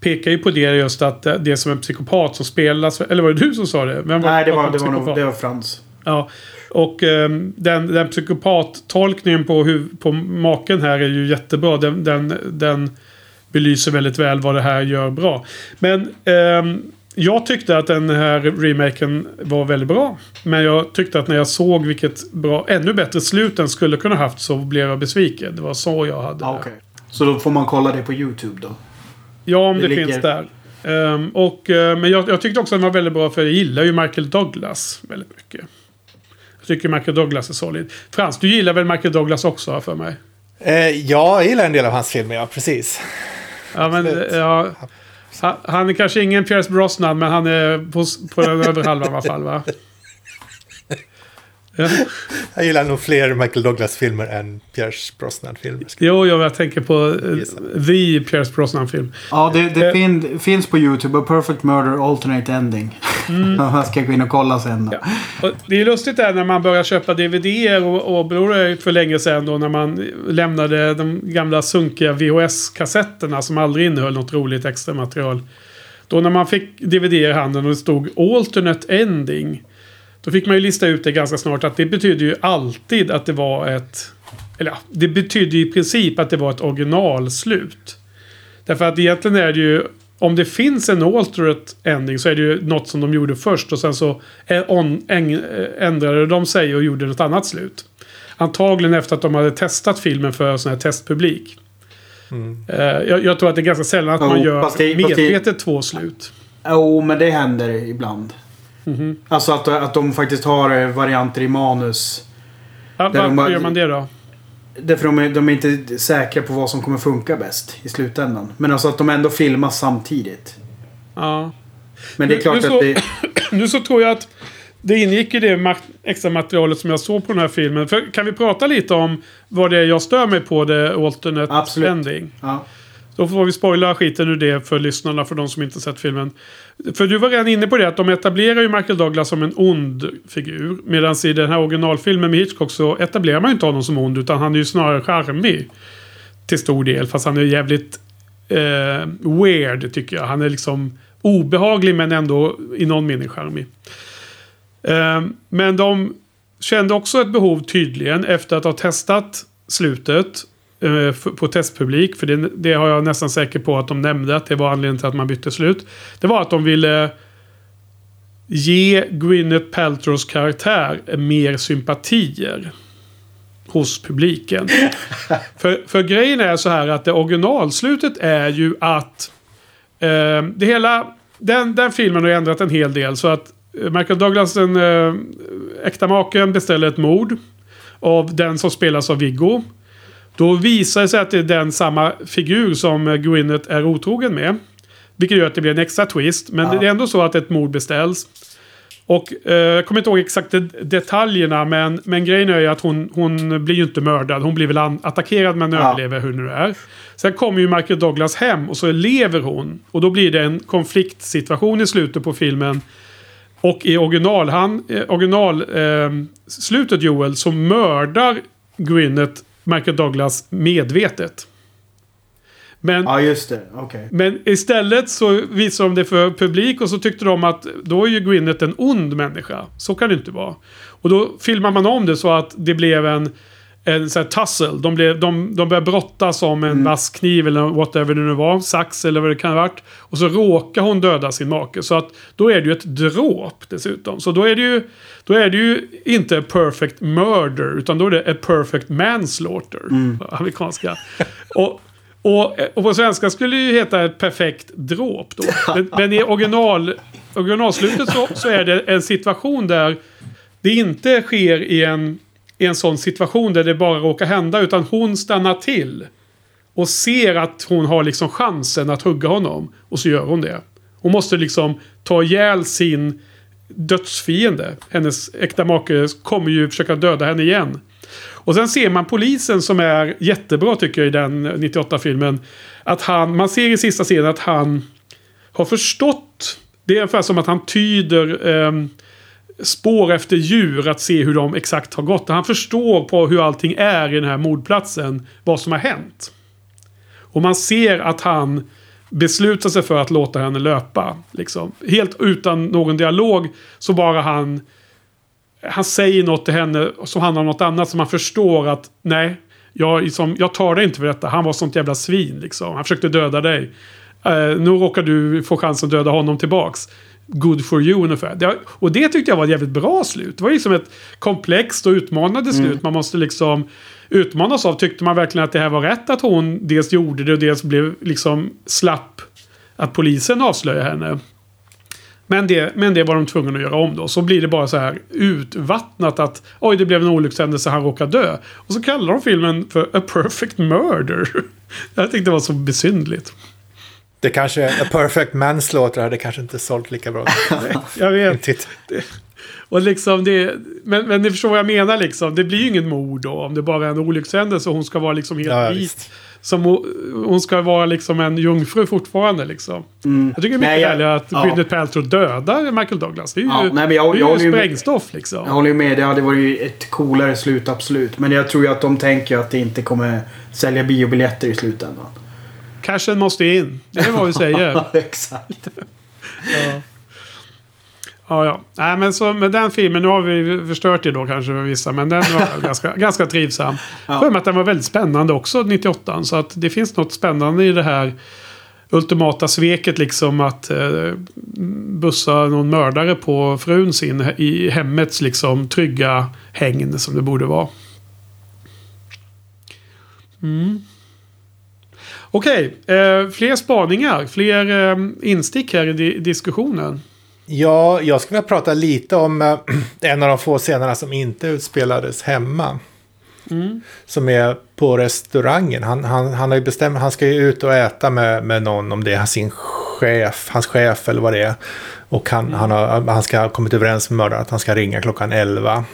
pekar ju på det just att eh, det är som en psykopat som spelas. Eller var det du som sa det? Vem Nej, det var, det var, nog, det var Frans. Ja. Och ehm, den, den psykopat-tolkningen på, hur, på maken här är ju jättebra. Den, den, den belyser väldigt väl vad det här gör bra. Men ehm, jag tyckte att den här remaken var väldigt bra. Men jag tyckte att när jag såg vilket bra, ännu bättre slut den skulle kunna haft så blev jag besviken. Det var så jag hade Ah, det. okej. Så då får man kolla det på YouTube då? Ja, om det, Det ligger- finns där. Ehm, och, eh, men jag, jag tyckte också att den var väldigt bra för jag gillar ju Michael Douglas väldigt mycket. Jag tycker Michael Douglas är solid. Frans, du gillar väl Michael Douglas också för mig? Eh, ja, jag gillar en del av hans filmer, ja precis. Ja, men Absolut. ja, han, han är kanske ingen Pierce Brosnan, men han är på, på den övre halvan i alla fall, va? <laughs> Ja. <laughs> Jag gillar nog fler Michael Douglas-filmer än Pierce Brosnan-filmer. Jo, jo, jag tänker på Gissa. The Pierce Brosnan-film. Ja, det, det Eh. fin, finns på YouTube. A Perfect Murder Alternate Ending. <laughs> Man ska gå in och kolla sen då. Och det är lustigt där när man börjar köpa DVD-er och, och beror det för länge sedan då när man lämnade de gamla sunkiga VHS-kassetterna som aldrig innehöll något roligt extra material. Då när man fick DVD i handen och det stod Alternate Ending. Då fick man ju lista ut det ganska snart att det betyder ju alltid att det var ett... Eller ja, det betyder ju i princip att det var ett originalslut. Därför att egentligen är det ju... Om det finns en alternate ending så är det ju något som de gjorde först och sen så ä- on, äng, ändrade de sig och gjorde något annat slut. Antagligen efter att de hade testat filmen för sån här testpublik. Eh, jag, jag tror att det är ganska sällan att Jo, man gör det- fast det- medvetet två slut. Jo, men det händer ibland. Alltså att, att de faktiskt har eh, varianter i manus. Ja, de varför bara- gör man det då? Därför de är, de är inte säkra på vad som kommer funka bäst i slutändan. Men alltså att de ändå filmas samtidigt. Ja. Men det är Nu- klart nu så- att det... <clears throat> Nu så tror jag att det ingick i det ma- extra materialet som jag såg på den här filmen. För, kan vi prata lite om vad det är jag stör mig på, det alternate Absolut. ending? Ja. Då får vi spoila skiten ur det för lyssnarna, för de som inte sett filmen. För du var redan inne på det, att de etablerar ju Michael Douglas som en ond figur. Medan i den här originalfilmen med Hitchcock så etablerar man ju inte honom som ond, utan han är ju snarare charmig. Till stor del, fast han är jävligt eh, weird tycker jag. Han är liksom obehaglig men ändå i någon mening charmig. Eh, men de kände också ett behov tydligen efter att ha testat slutet på testpublik. För det, det har jag nästan säker på att de nämnde att det var anledningen till att man bytte slut. Det var att de ville ge Gwyneth Paltrows karaktär mer sympatier hos publiken. <laughs> för, för grejen är så här att det originalslutet är ju att eh, det hela, den, den filmen har ändrat en hel del. Så att eh, Michael Douglas, den eh, äkta maken, beställer ett mord av den som spelas av Viggo. Då visar det sig att det är den samma figur som Gwyneth är otrogen med. Vilket gör att det blir en extra twist. Men Ja. det är ändå så att ett mord beställs. Och eh, jag kommer inte ihåg exakt det- detaljerna men, men grejen är ju att hon, hon blir ju inte mördad. Hon blir väl attackerad men Ja. överlever hur nu det är. Sen kommer ju Michael Douglas hem och så lever hon. Och då blir det en konfliktsituation i slutet på filmen. Och i original, han, eh, original eh, slutet Joel så mördar Gwyneth Michael Douglas medvetet. Men Ja, just det. Okej. men istället så visade de det för publik och så tyckte de att då är ju Gwyneth en ond människa. Så kan det inte vara. Och då filmar man om det så att det blev en, en sån här tussle. De, blev, de, de började brottas om en vass kniv eller whatever det nu var. Sax eller vad det kan ha varit. Och så råkar hon döda sin make. Så att då är det ju ett dråp dessutom. Så då är det ju, då är det ju inte a perfect murder. Utan då är det a perfect manslaughter. På <laughs> amerikanska. Och, och, och på svenska skulle det ju heta ett perfekt dråp då. <laughs> Men, men i original, originalslutet så, så är det en situation där det inte sker i en, i en sån situation där det bara råkar hända. Utan hon stannar till. Och ser att hon har liksom chansen att hugga honom. Och så gör hon det. Hon måste liksom ta ihjäl sin dödsfiende. Hennes äkta make kommer ju försöka döda henne igen. Och sen ser man polisen som är jättebra tycker jag i den 98-filmen. Att han, man ser i sista scenen att han har förstått. Det är ungefär som att han tyder eh, spår efter djur att se hur de exakt har gått. Han förstår på hur allting är i den här mordplatsen. Vad som har hänt. Och man ser att han beslutar sig för att låta henne löpa. Liksom. Helt utan någon dialog så bara han... Han säger något till henne som handlar om något annat som man förstår att nej, jag, liksom, jag tar dig inte för detta. Han var sånt jävla svin liksom. Han försökte döda dig. Uh, nu råkar du få chansen att döda honom tillbaks. Good for you ungefär. Det, och det tyckte jag var ett jävligt bra slut. Det var liksom ett komplext och utmanande slut. Mm. Man måste liksom utmanas av. Tyckte man verkligen att det här var rätt att hon dels gjorde det och dels blev liksom slapp att polisen avslöjade henne. Men det, men det var de tvungna att göra om då. Så blir det bara så här utvattnat att oj, det blev en olyckshändelse, han råkade dö. Och så kallar de filmen för A Perfect Murder. <laughs> Jag tyckte det var så besynligt. Det kanske, A Perfect Manslaughter hade kanske inte sålt lika bra. <laughs> jag vet. Och liksom det, men, men ni förstår vad jag menar liksom. Det blir ju ingen mord då. Om det bara är en olyckshändelse och hon ska vara liksom helt ja, vit. Som hon ska vara liksom en jungfru fortfarande liksom. Mm. Jag tycker det är mycket härligare att ja. Gwyneth Paltrow dödar Michael Douglas. Det är ju, ja, nej, men jag, det är jag, ju sprängstoff liksom. Jag håller ju med. Det hade varit ett coolare slut absolut. Men jag tror ju att de tänker att det inte kommer sälja biobiljetter i slutändan. Cashen måste in. Det är vad vi säger. <laughs> Exakt. ja. Ja, ja. Nej, men så med den filmen, nu har vi förstört det då kanske för vissa, men den var <laughs> ganska, ganska trivsam. Ja. För mig att den var väldigt spännande också, 98. Så att det finns något spännande i det här ultimata sveket liksom att eh, bussa någon mördare på frun sin i hemmets liksom trygga hägn som det borde vara. Mm. Okej, eh, fler spaningar, fler eh, instick här i di diskussionen. Ja, jag skulle vilja prata lite om äh, <clears throat> en av de få scenerna som inte utspelades hemma. Mm. Som är på restaurangen. Han, han, han har ju bestämt, han ska ju ut och äta med, med någon, om det är sin chef, hans chef eller vad det är. Och han, mm. han, har, han ska ha kommit överens med mördaren att han ska ringa klockan 11.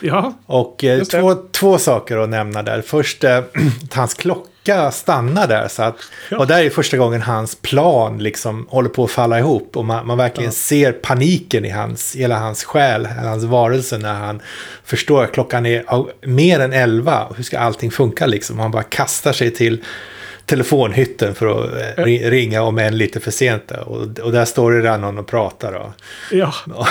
Ja, och eh, två, två saker att nämna där. Först eh, <clears throat> hans klocka lycka stanna där. Så att, ja. Och där är första gången hans plan liksom håller på att falla ihop. Och man, man verkligen ja. ser paniken i hans, hela hans själ, hans varelse när han förstår att klockan är mer än elva. Hur ska allting funka liksom? Han bara kastar sig till telefonhytten för att eh, ringa om en lite för sent. Och, och där står det redan någon och pratar. Då. Ja. <laughs> Och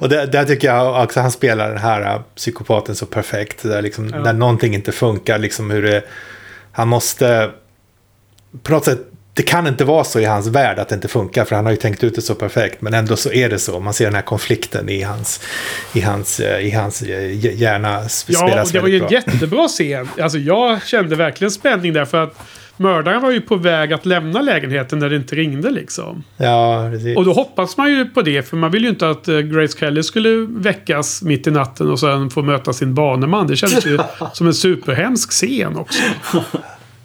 där, där, tycker jag också han spelar den här uh, psykopaten så perfekt. Där, liksom, ja. där någonting inte funkar, liksom hur det han måste på något sätt det kan inte vara så i hans värld att det inte funkar, för han har ju tänkt ut det så perfekt. Men ändå så är det så. Man ser den här konflikten i hans, i hans, i hans eh, hjärna Ja, det var ju en jättebra scen. Alltså jag kände verkligen spänning där, för att mördaren var ju på väg att lämna lägenheten när det inte ringde liksom. Ja, precis. Och då hoppas man ju på det, för man vill ju inte att eh, Grace Kelly skulle väckas mitt i natten och sen få möta sin baneman. Det kändes ju <laughs> som en superhemsk scen också.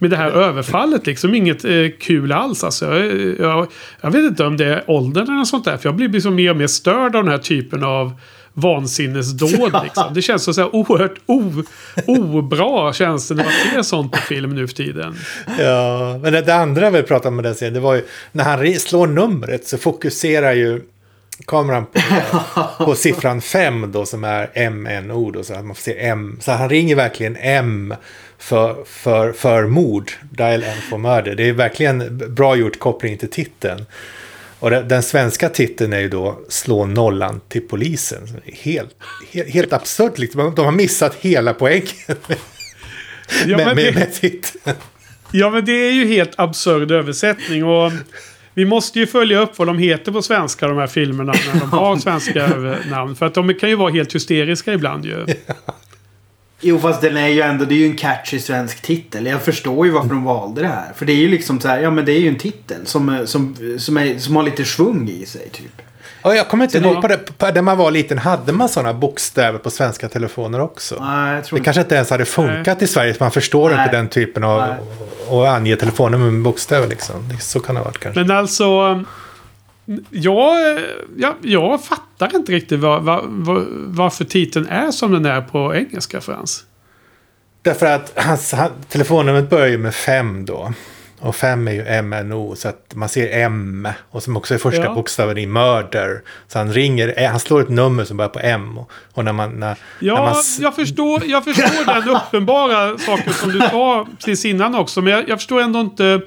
Med det här överfallet liksom. Inget eh, kul alls. Alltså, jag, jag, jag, vet inte om det är åldern eller något sånt där. För jag blir liksom mer och mer störd av den här typen av vansinnesdåd. Liksom. Det känns så, så här oerhört o, obra känns det när man ser sånt på film nu för tiden. Ja, men det, det andra vi pratade om med den serien, det var ju när han slår numret så fokuserar ju kameran på, <laughs> på siffran 5 då som är MNO då så att man får se M. Så han ringer verkligen M för, för, för mord. Dial M for murder. Det är verkligen bra gjort koppling till titeln. Och den, svenska titeln är ju då Slå nollan till polisen. Helt, helt, helt absurt. Liksom. De har missat hela poängen <laughs> ja, med, med, med titeln. Ja, men det är ju helt absurd översättning. Och vi måste ju följa upp vad de heter på svenska, de här filmerna, när de <laughs> har svenska namn. För att de kan ju vara helt hysteriska ibland ju. Ja. Jo fast den är ju ändå, det är ju en catchy svensk titel. Jag förstår ju varför de valde det här. För det är ju liksom så här, ja men det är ju en titel som, som, som, är, som har lite svung i sig typ. Ja, jag kommer inte ihåg, på det, på, när man var liten hade man sådana bokstäver på svenska telefoner också. Nej, jag tror det kanske inte ens hade funkat Nej. i Sverige, för man förstår Nej. inte den typen av... att ange telefonnummer med bokstäver liksom. Så kan det ha varit kanske. Men alltså... Jag, jag, jag fattar inte riktigt var, var, var, varför titeln är som den är på engelska Frans. Därför att hans, han, telefonnumret börjar ju med fem då. Och 5 är ju MNO, så att man ser M. Och som också är första Ja. bokstaven i murder. Så han ringer, eh, han slår ett nummer som börjar på M. Och- Och när man... När, när Ja, man s- jag förstår, jag förstår den <laughs> uppenbara saken som du sa precis innan också. Men jag, jag förstår ändå inte...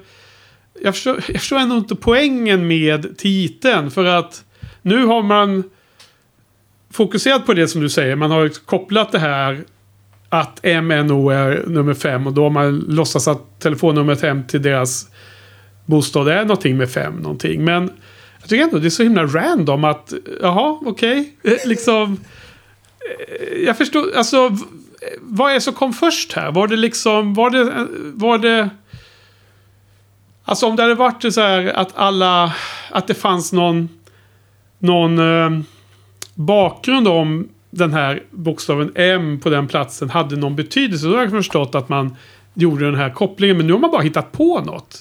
Jag förstår, jag förstår ändå inte poängen med titeln. För att nu har man fokuserat på det som du säger. Man har kopplat det här att MNO är nummer fem. Och då har man låtsas att telefonnumret hem till deras bostad är någonting med fem någonting. Men jag tycker ändå det är så himla random att, jaha, okej. Okay. <laughs> Liksom... Eh, jag förstår, alltså... Vad är det som kom först här? Var det liksom, var det, eh, var det... Alltså om det hade varit så här att alla, att det fanns någon, någon eh, bakgrund om den här bokstaven M på den platsen hade någon betydelse. Då har jag förstått att man gjorde den här kopplingen. Men nu har man bara hittat på något.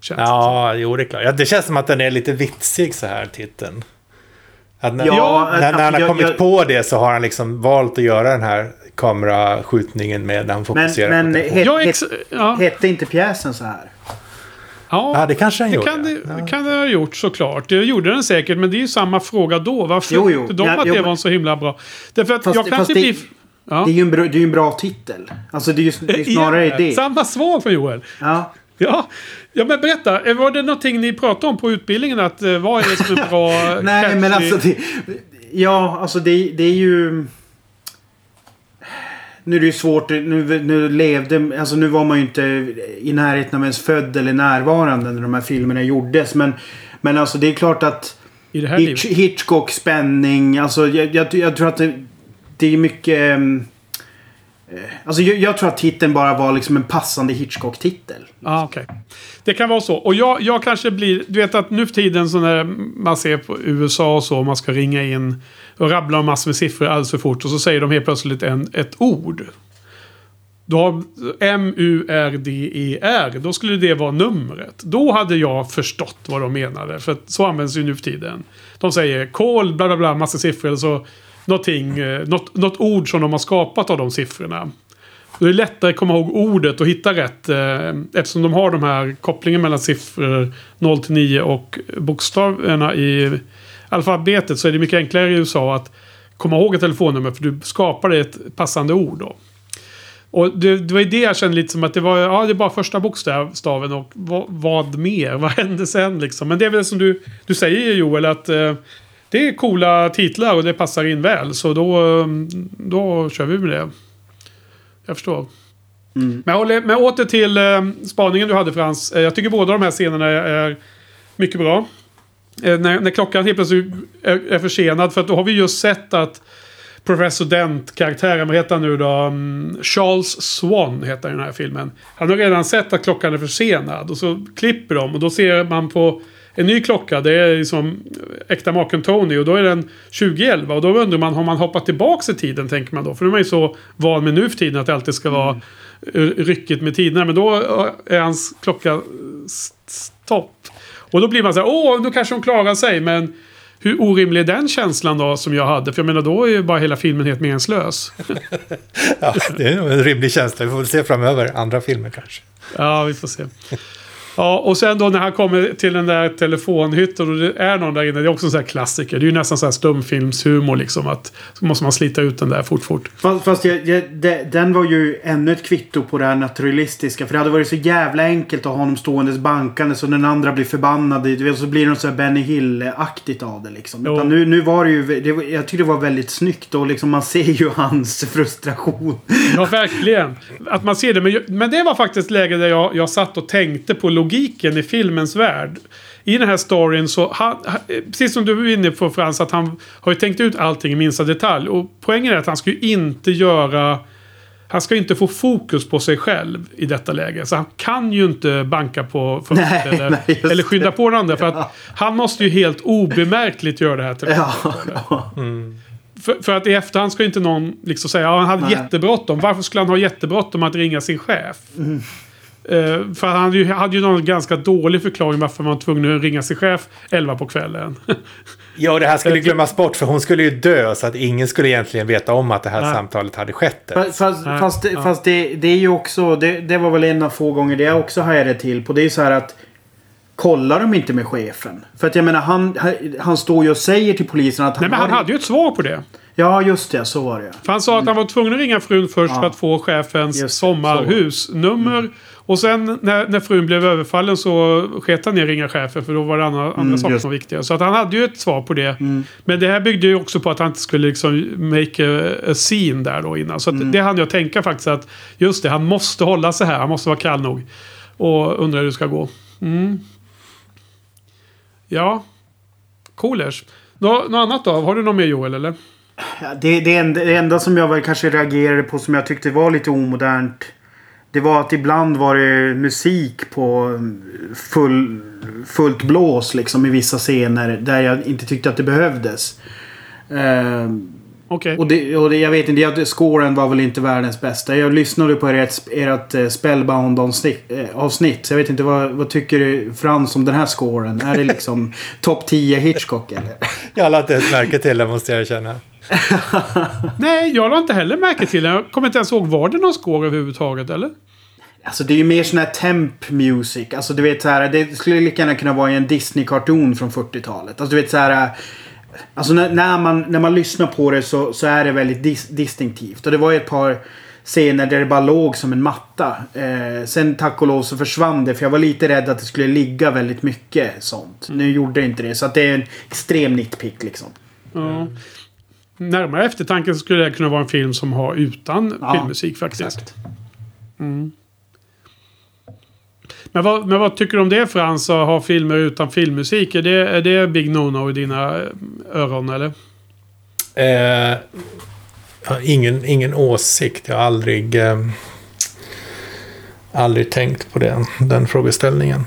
Känns det. Ja, jo det är klart. Ja, det känns som att den är lite vitsig så här, titeln. Att när, Ja, när, när han har jag- kommit jag- på det så har han liksom valt att göra den här kameraskjutningen med när han fokuserar Men, men på det. het, Ja, het, ex, ja, hette inte pjäsen så här? Ja, Ja, det kanske han det gjorde. kan det, ja. kan det ha gjort såklart. Det gjorde den säkert, men det är ju samma fråga då. Varför Jo, jo. de Ja, att jo, det men- var så himla bra? Därför att Fast- jag kan inte bli... Ja. Det är ju en bra, det är ju en bra titel. Alltså det är ju det är <laughs> snarare Igen, det. Samma svar från Joel. Ja. Ja. ja, men berätta. Eh, Var det någonting ni pratade om på utbildningen? Att, eh, vad är det som är bra? <laughs> Nej, men catchy? alltså det... Ja, alltså det, det är ju... Nu är det ju svårt. Nu, nu levde... Alltså nu var man ju inte i närheten av ens född eller närvarande när de här filmerna gjordes. Men, men alltså det är klart att... Hitch. Hitchcock, spänning. Alltså jag, jag, jag tror att det, det är mycket... eh, Alltså jag, jag tror att titeln bara var liksom en passande Hitchcock-titel. Ja, okej. Det kan vara så. Och jag, jag kanske blir... Du vet att nu för tiden så när man ser på USA och så. Man ska ringa in och rabblar massor med siffror alldeles för fort. Och så säger de helt plötsligt en, ett ord. Då har M-U-R-D-E-R. Då skulle det vara numret. Då hade jag förstått vad de menade. För så används ju nu för tiden. De säger kol bla bla bla, massa siffror. Eller så någonting, eh, något, något ord som de har skapat av de siffrorna. Då är det lättare att komma ihåg ordet och hitta rätt. Eh, eftersom de har de här kopplingen mellan siffror 0 till 9 och bokstäverna i alfabetet. Så är det mycket enklare i USA att komma ihåg ett telefonnummer. För du skapar ett passande ord då. Och det, det var ju det jag kände lite som att det var, ja det är bara första bokstaven och vad, vad mer? <laughs> Vad hände sen liksom? Men det är väl som du, du säger Joel att eh, det är coola titlar och det passar in väl. Så då, eh, då kör vi med det. Jag förstår. Mm. Men, håller, men åter till eh, spaningen du hade Frans. Eh, jag tycker båda de här scenerna är, är mycket bra. Eh, när, när klockan helt plötsligt är, är försenad. För att då har vi just sett att Professor Dent-karaktären, vad heter han nu då? Mm, Charles Swan heter den här filmen. Han har redan sett att klockan är försenad. Och så klipper de och då ser man på en ny klocka. Det är liksom äkta maken Tony och då är den 2011. Och då undrar man, har man hoppat tillbaka i tiden tänker man då? För nu är man ju så van med nu för tiden att det alltid ska vara eh, ryckigt med tiderna. Men då eh, är hans klocka eh, st- stopp. Och då blir man så här, åh, nu kanske hon klarar sig. Men hur orimlig är den känslan då som jag hade? För jag menar, då är ju bara hela filmen helt meningslös. <laughs> Ja, det är nog en rimlig känsla. Vi får väl se framöver andra filmer kanske. Ja, vi får se. Ja, och sen då när han kommer till den där telefonhytten och det är någon där inne. Det är också en sån här klassiker. Det är ju nästan så här stumfilmshumor liksom. Att så måste man slita ut den där fort, fort. Fast, fast jag, jag, de, den var ju ännu ett kvitto på det här naturalistiska. För det hade varit så jävla enkelt att ha honom ståendes bankande så den andra blir förbannad. Du vet, så blir det något så här Benny Hill-aktigt av det liksom. Jo. Utan nu, nu var det ju... Det, jag tyckte det var väldigt snyggt och liksom man ser ju <laughs> hans frustration. Ja, verkligen. Att man ser det. Men, men det var faktiskt läge där jag, jag satt och tänkte på logiken i filmens värld. I den här storyn så, han, han- precis som du var inne på Frans, att han har ju tänkt ut allting i minsta detalj. Och poängen är att han ska ju inte göra... Han ska ju inte få fokus på sig själv i detta läge. Så han kan ju inte banka på Nej, eller, nej, eller skynda på den andra. För att han måste ju helt obemärkligt göra det här till Ja. för, för att i efterhand ska inte någon liksom säga att han hade Nej. jättebråttom. Varför skulle han ha jättebråttom att ringa sin chef? Eh, för han hade ju, hade ju någon ganska dålig förklaring varför man var tvungen att ringa sin chef 11 på kvällen. <laughs> Ja, det här skulle glömmas bort för hon skulle ju dö så att ingen skulle egentligen veta om att det här Nej. samtalet hade skett. Fast, fast, Nej, fast, det, ja. fast det, det är ju också... Det, det var väl en av få gånger det jag också hajade till på. Det är ju så här att... Kollar de inte med chefen? För att jag menar han, han står ju och säger till polisen att Nej men han har- hade ju ett svar på det. Ja just det, så var det För han sa att han var tvungen att ringa frun först Ja. för att få chefens Just sommarhusnummer. Och sen när, när frun blev överfallen så sket han ner att ringa chefen för då var det andra, andra Mm, saker just- som var viktiga. Så att han hade ju ett svar på det. Mm. Men det här byggde ju också på att han inte skulle liksom make a, scene där då innan. Så Mm. det hann jag tänka faktiskt att just det, han måste hålla sig här. Han måste vara kall nog. Och undra hur det ska gå. Mm. Ja. Coolers. Nå, något annat då? Har du något mer Joel eller? Det, det, enda, det enda som jag väl kanske reagerade på som jag tyckte var lite omodernt. Det var att ibland var det musik på full, fullt blås liksom i vissa scener. Där jag inte tyckte att det behövdes. Ehm, Okej. och det, och det, jag vet inte, jag- scoren var väl inte världens bästa. Jag lyssnade på ert, ert eh, Spellbound-avsnitt. eh, avsnitt. Så jag vet inte, vad, vad tycker du Frans om den här scoren? Är det liksom <laughs> topp 10 Hitchcock eller? Jag har inte ens märke till det måste jag erkänna. <laughs> Nej, jag la inte heller märke till det. Jag kommer inte ens ihåg. Var det någon score överhuvudtaget eller? Alltså det är ju mer sån här temp music. Alltså du vet så här, det skulle lika gärna kunna vara i en Disney-karton från 40-talet. Alltså du vet så här. Alltså när, när, man, när man lyssnar på det så, så är det väldigt dis, distinktivt. Och det var ju ett par scener där det bara låg som en matta. Eh, sen tack och lov så försvann det för jag var lite rädd att det skulle ligga väldigt mycket sånt. Nu gjorde det inte det. Så att det är en extrem nitpick liksom. Ja. Närmare eftertanke så skulle det kunna vara en film som har utan Ja, filmmusik faktiskt. Exakt. Men vad, men vad tycker du om det Frans? Att ha filmer utan filmmusik? Är det, är det big no-no i dina eh, öron eller? Eh, jag har ingen, ingen åsikt. Jag har aldrig, eh, aldrig tänkt på den, den frågeställningen.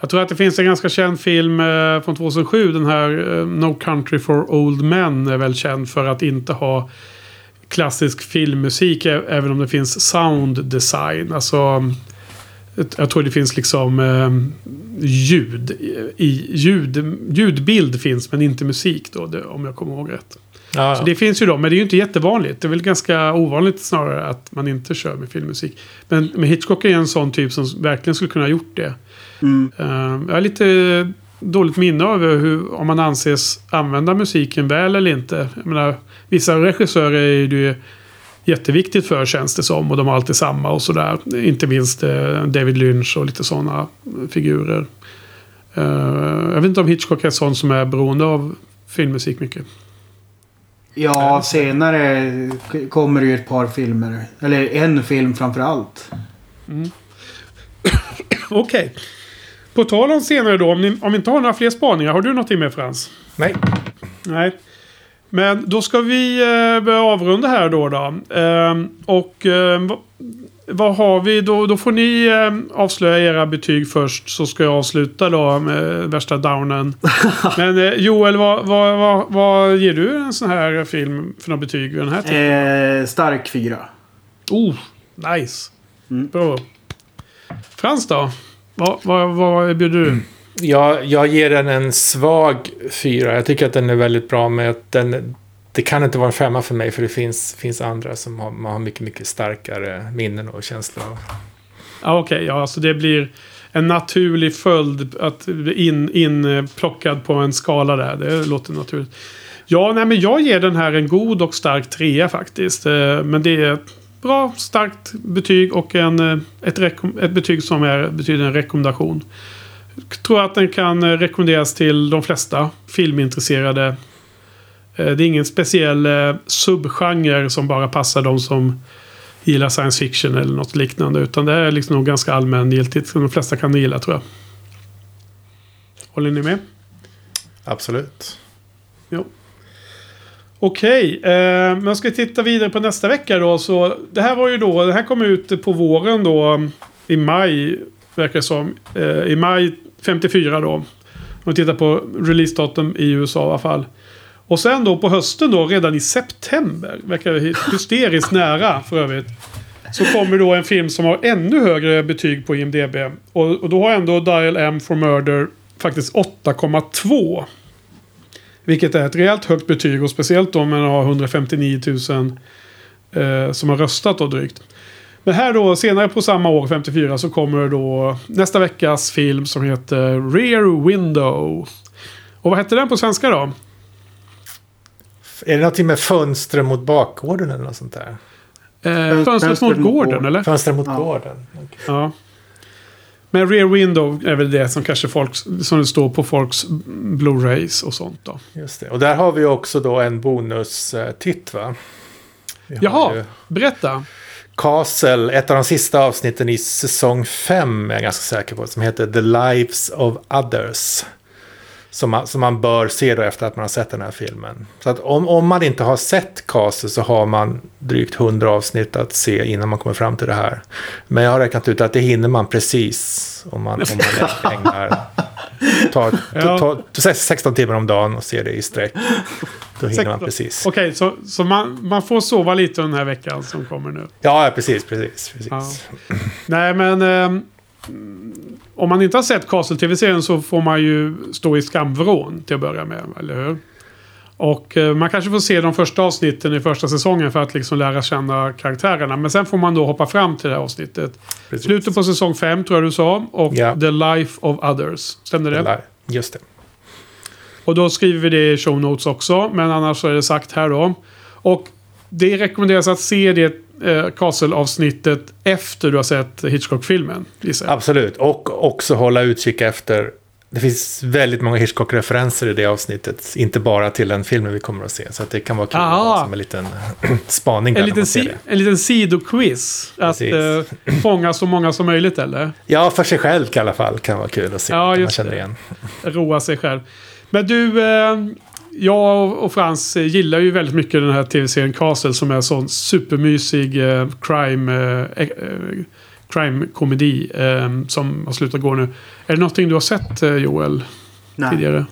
Jag tror att det finns en ganska känd film eh, från 2007. Den här eh, No Country for Old Men är väl känd för att inte ha klassisk filmmusik. Även om det finns sound design. Alltså... Jag tror det finns liksom eh, ljud. I, ljud. Ljudbild finns men inte musik då. Om jag kommer ihåg rätt. Ja, Så det finns ju då, men det är ju inte jättevanligt. Det är väl ganska ovanligt snarare att man inte kör med filmmusik. Men, men Hitchcock är en sån typ som verkligen skulle kunna ha gjort det. Mm. Eh, jag har lite dåligt minne över hur, om man anses använda musiken väl eller inte. Jag menar, vissa regissörer är det ju jätteviktigt för känns det som. Och de har alltid samma och sådär. Inte minst eh, David Lynch och lite sådana figurer. Eh, jag vet inte om Hitchcock är sån som är beroende av filmmusik mycket. Ja, senare kommer det ju ett par filmer. Eller en film framför allt. <coughs> Okej. På tal om senare då, om ni, om ni inte har några fler spaningar, har du någonting med Frans? Nej. Nej. Men då ska vi eh, börja avrunda här då. då. Ehm, och eh, vad, har vi då? Då får ni eh, avslöja era betyg först. Så ska jag avsluta då med värsta downen. <laughs> Men eh, Joel, vad, vad, vad, vad ger du en sån här film för några betyg vid den här tiden? Eh, stark fyra. Oh, nice. Mm. Bra. Frans då? Vad, vad, vad bjuder du? Jag, jag ger den en svag fyra. Jag tycker att den är väldigt bra med att den... Det kan inte vara en femma för mig för det finns, finns andra som har, man har mycket, mycket starkare minnen och känslor av. Ja, Okej, ja, alltså det blir en naturlig följd att in, inplockad på en skala där. Det låter naturligt. Ja, nej, men jag ger den här en god och stark trea faktiskt. Eh, Men det är bra, starkt betyg och en, eh, ett, ett betyg som är, betyder en rekommendation. Jag tror att den kan eh, rekommenderas till de flesta filmintresserade. Eh, det är ingen speciell subgenre som bara passar de som gillar science fiction eller något liknande. Utan det är liksom nog ganska allmängiltigt som de flesta kan gilla tror jag. Håller ni med? Absolut. Okej, Okej, eh, men ska ska titta vidare på nästa vecka då. Så det här var ju då, det här kom ut på våren då. I maj, verkar det som. Eh, I maj 54 då. Om vi tittar på releasedatum i USA i alla fall. Och sen då på hösten då, redan i september. Verkar hysteriskt nära för övrigt. Så kommer då en film som har ännu högre betyg på IMDB. Och, och då har ändå Dial M for Murder faktiskt 8,2. Vilket är ett rejält högt betyg och speciellt om man har 159 000 eh, som har röstat då drygt. Men här då senare på samma år, 54, så kommer då nästa veckas film som heter Rear Window. Och vad hette den på svenska då? Är det någonting med fönster mot bakgården eller något sånt där? Eh, fönstret mot gården eller? Fönster mot Ja. gården. Okej. Ja. Men Rear Window är väl det som kanske folk, som det står på folks Blu-rays och sånt då. Just det. Och där har vi också då en bonus-titt va? Vi Jaha, ju berätta. Castle, ett av de sista avsnitten i säsong 5 är jag ganska säker på. Som heter The Lives of Others. Som man, som man bör se då efter att man har sett den här filmen. Så att om, om man inte har sett Castle så har man drygt 100 avsnitt att se innan man kommer fram till det här. Men jag har räknat ut att det hinner man precis om man, om man ägnar <laughs> ta, ta, ta, ta 16 timmar om dagen och ser det i sträck. Då hinner man 16. precis. Okej, så, så man, man får sova lite den här veckan som kommer nu. Ja, precis, precis. precis. Ja. Nej, men... ehm, om man inte har sett Castle-tv-serien så får man ju stå i skamvrån till att börja med, eller hur? Och eh, man kanske får se de första avsnitten i första säsongen för att liksom lära känna karaktärerna. Men sen får man då hoppa fram till det här avsnittet. precis. Slutet på säsong 5 tror jag du sa. Och Ja. The Life of Others. Stämde det? Just det. Och då skriver vi det i show notes också. Men annars är det sagt här då. Och det rekommenderas att se det eh, Castle-avsnittet efter du har sett Hitchcock-filmen. Absolut. Och också hålla utkik efter... Det finns väldigt många Hitchcock-referenser i det avsnittet. Inte bara till den filmen vi kommer att se. Så att det kan vara kul att Aha. ha som en liten <clears throat> spaning En liten, si- en liten sidoquiz. Att eh, fånga så många som möjligt eller? Ja, för sig själv i alla fall kan vara kul att se. Ja, Ja, man just känner igen. Roa sig själv. Men du, eh, jag och Frans gillar ju väldigt mycket den här tv-serien Castle som är en sån supermysig eh, crime, eh, eh, crime-komedi eh, som har slutat gå nu. Är det någonting du har sett eh, Joel Nej. tidigare?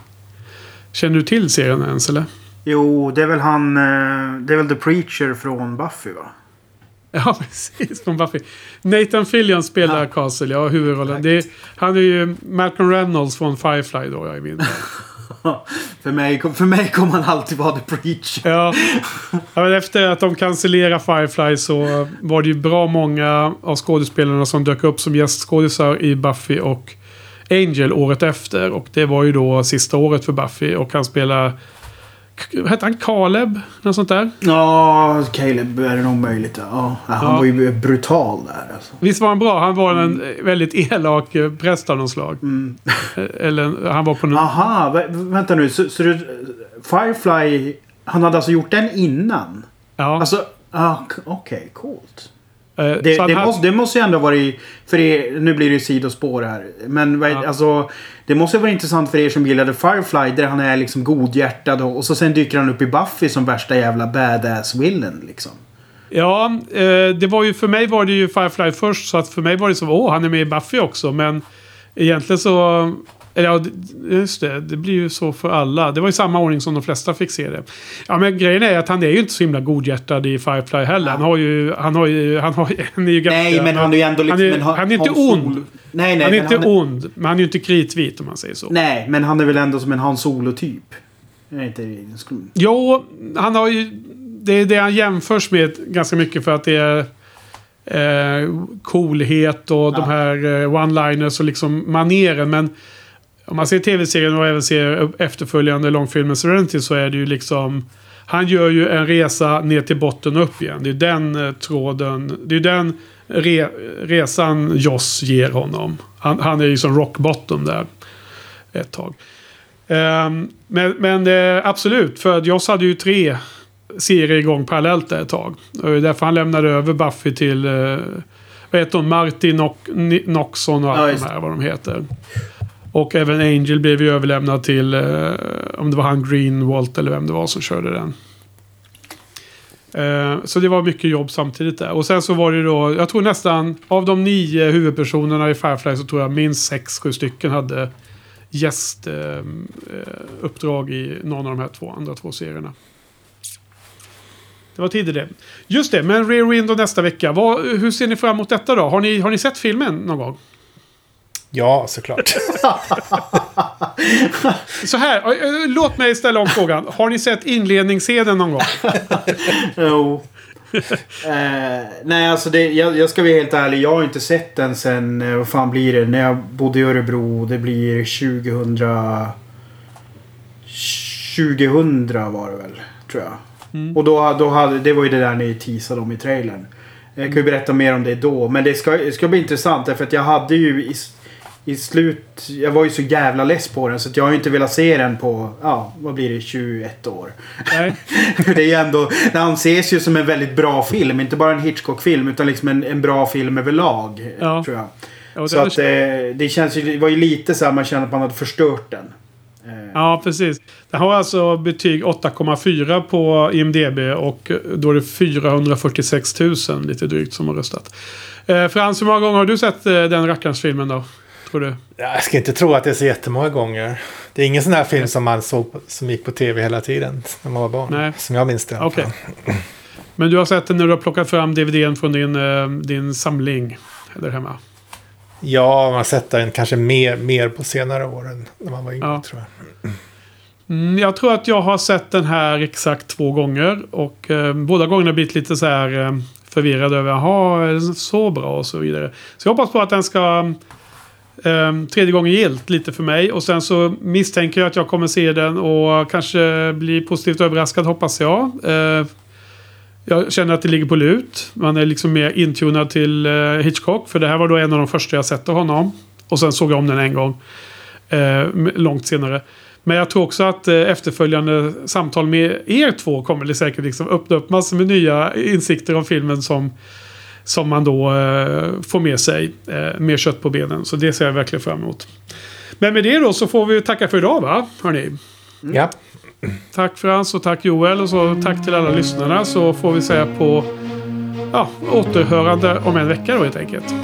Känner du till serien ens eller? Jo, det är väl han... eh, Det är väl The Preacher från Buffy va? <laughs> Ja, precis. Från Buffy. Nathan Fillion spelar Ja. Castle, ja, huvudrollen. Är, han är ju Malcolm Reynolds från Firefly då, jag i min. <laughs> <laughs> för, mig, för mig kommer han alltid vara The Preacher. Ja. ja, men efter att de cancellerade Firefly så var det ju bra många av skådespelarna som dök upp som gästskådisar i Buffy och Angel året efter. Och det var ju då sista året för Buffy och han spelar... Hette han? Caleb? Något sånt där? Ja, Caleb är det nog möjligt. Ja, han Ja. var ju brutal där alltså. Visst var han bra? Han var en väldigt elak eh, präst av något slag. Mm. Eh, Eller han var på någon... Aha, vä- vänta nu. Så, så du, Firefly, han hade alltså gjort den innan? Ja. Alltså, ah, okej, coolt. Eh, Det, det, måste, det måste ju ändå varit... För er, nu blir det ju sidospår här. Men Ja. alltså, det måste ju vara intressant för er som gillade Firefly. Där han är liksom godhjärtad och, och så sen dyker han upp i Buffy som värsta jävla badass villain liksom. Ja, eh, det var ju för mig var det ju Firefly först. Så att för mig var det så, åh, han är med i Buffy också. Men egentligen så... Ja, just det. Det blir ju så för alla. Det var i samma ordning som de flesta fick se det. Ja, men grejen är att han är ju inte så himla godhjärtad i Firefly heller. Han har ju... Han har ju... Han, har, han är ju ganska... Nej, men han är ju ändå liksom... Han är, men han är inte Hans ond. Nej, nej. han är inte ond. Men han är ju inte kritvit om man säger så. Nej, men han är väl ändå som en Han Solo-typ. Inte... Jo, han har ju... Det är det han jämförs med ganska mycket för att det är... Eh, coolhet och de Ja. här eh, one-liners och liksom maneren. Men om man ser tv-serien och även ser efterföljande långfilmen Serenity så är det ju liksom... Han gör ju en resa ner till botten och upp igen. Det är den eh, tråden. Det är den re, resan Joss ger honom. Han, han är ju som rock bottom där. Ett tag. Ehm, men men eh, absolut, för Joss hade ju tre serier igång parallellt där ett tag. Och det är därför han lämnade över Buffy till... Eh, vad heter hon? Marty Nock, Ni- Noxon och Ja, allt just de här, vad de heter. Och även Angel blev ju överlämnad till... Eh, om det var han Greenwalt eller vem det var som körde den. Eh, Så det var mycket jobb samtidigt där. Och sen så var det då, jag tror nästan av de nio huvudpersonerna i Firefly så tror jag minst sex, sju stycken hade gästuppdrag eh, eh, i någon av de här två andra två serierna. Det var tider det. Just det, men Rear Window nästa vecka. Vad, hur ser ni fram emot detta då? Har ni, har ni sett filmen någon gång? Ja, såklart. <laughs> Så här, låt mig ställa om frågan. Har ni sett inledningsscenen någon gång? <laughs> Jo. eh, nej, alltså det, jag, jag ska vara helt ärlig. Jag har inte sett den sen, eh, vad fan blir det? När jag bodde i Örebro. Det blir 2000... 2000 var det väl, tror jag. Och då, då hade, det var ju det där ni teasade om i trailern. Jag kan ju berätta mer om det då. Men det ska, det ska bli intressant därför att jag hade ju i, slut... Jag var ju så jävla less på den så att jag har ju inte velat se den på, ja, vad blir det, 21 år. Nej. <laughs> det är ju ändå, den anses ju som en väldigt bra film. Inte bara en Hitchcock-film utan liksom en, en bra film överlag. Ja. Tror jag. Ja, Så det- att eh, det känns ju, det var ju lite så här man känner att man hade förstört den. Eh, Ja, precis. Det har alltså betyg 8,4 på IMDB och då är det 446 000 lite drygt som har röstat. Eh, Frans, hur många gånger har du sett eh, den rackarns filmen då? Tror du? Jag ska inte tro att det är så jättemånga gånger. Det är ingen sån här film som man såg som gick på tv hela tiden när man var barn. Nej. Som jag minns det. fall. Men du har sett den när du har plockat fram DVDn från din, eh, din samling där hemma? Ja, man har sett den kanske mer, mer på senare år än när man var yngre Ja. tror jag. Mm, jag tror att jag har sett den här exakt två gånger. Och eh, båda gångerna blivit lite så här eh, förvirrad över jaha, är den så bra och så vidare. Så jag hoppas på att den ska Um, tredje gången gilt lite för mig. Och sen så misstänker jag att jag kommer se den och kanske bli positivt överraskad hoppas jag. Uh, jag känner att det ligger på lut. Man är liksom mer intunad till uh, Hitchcock. För det här var då en av de första jag sett av honom. Och sen såg jag om den en gång. Uh, långt senare. Men jag tror också att eh, efterföljande samtal med er två kommer det säkert liksom öppna upp massor med nya insikter om filmen som, som man då eh, får med sig. Eh, mer kött på benen. Så det ser jag verkligen fram emot. Men med det då så får vi tacka för idag va? Hörni. Ja, Tack Frans och tack Joel och så tack till alla lyssnarna så får vi säga på ja, återhörande om en vecka då helt enkelt.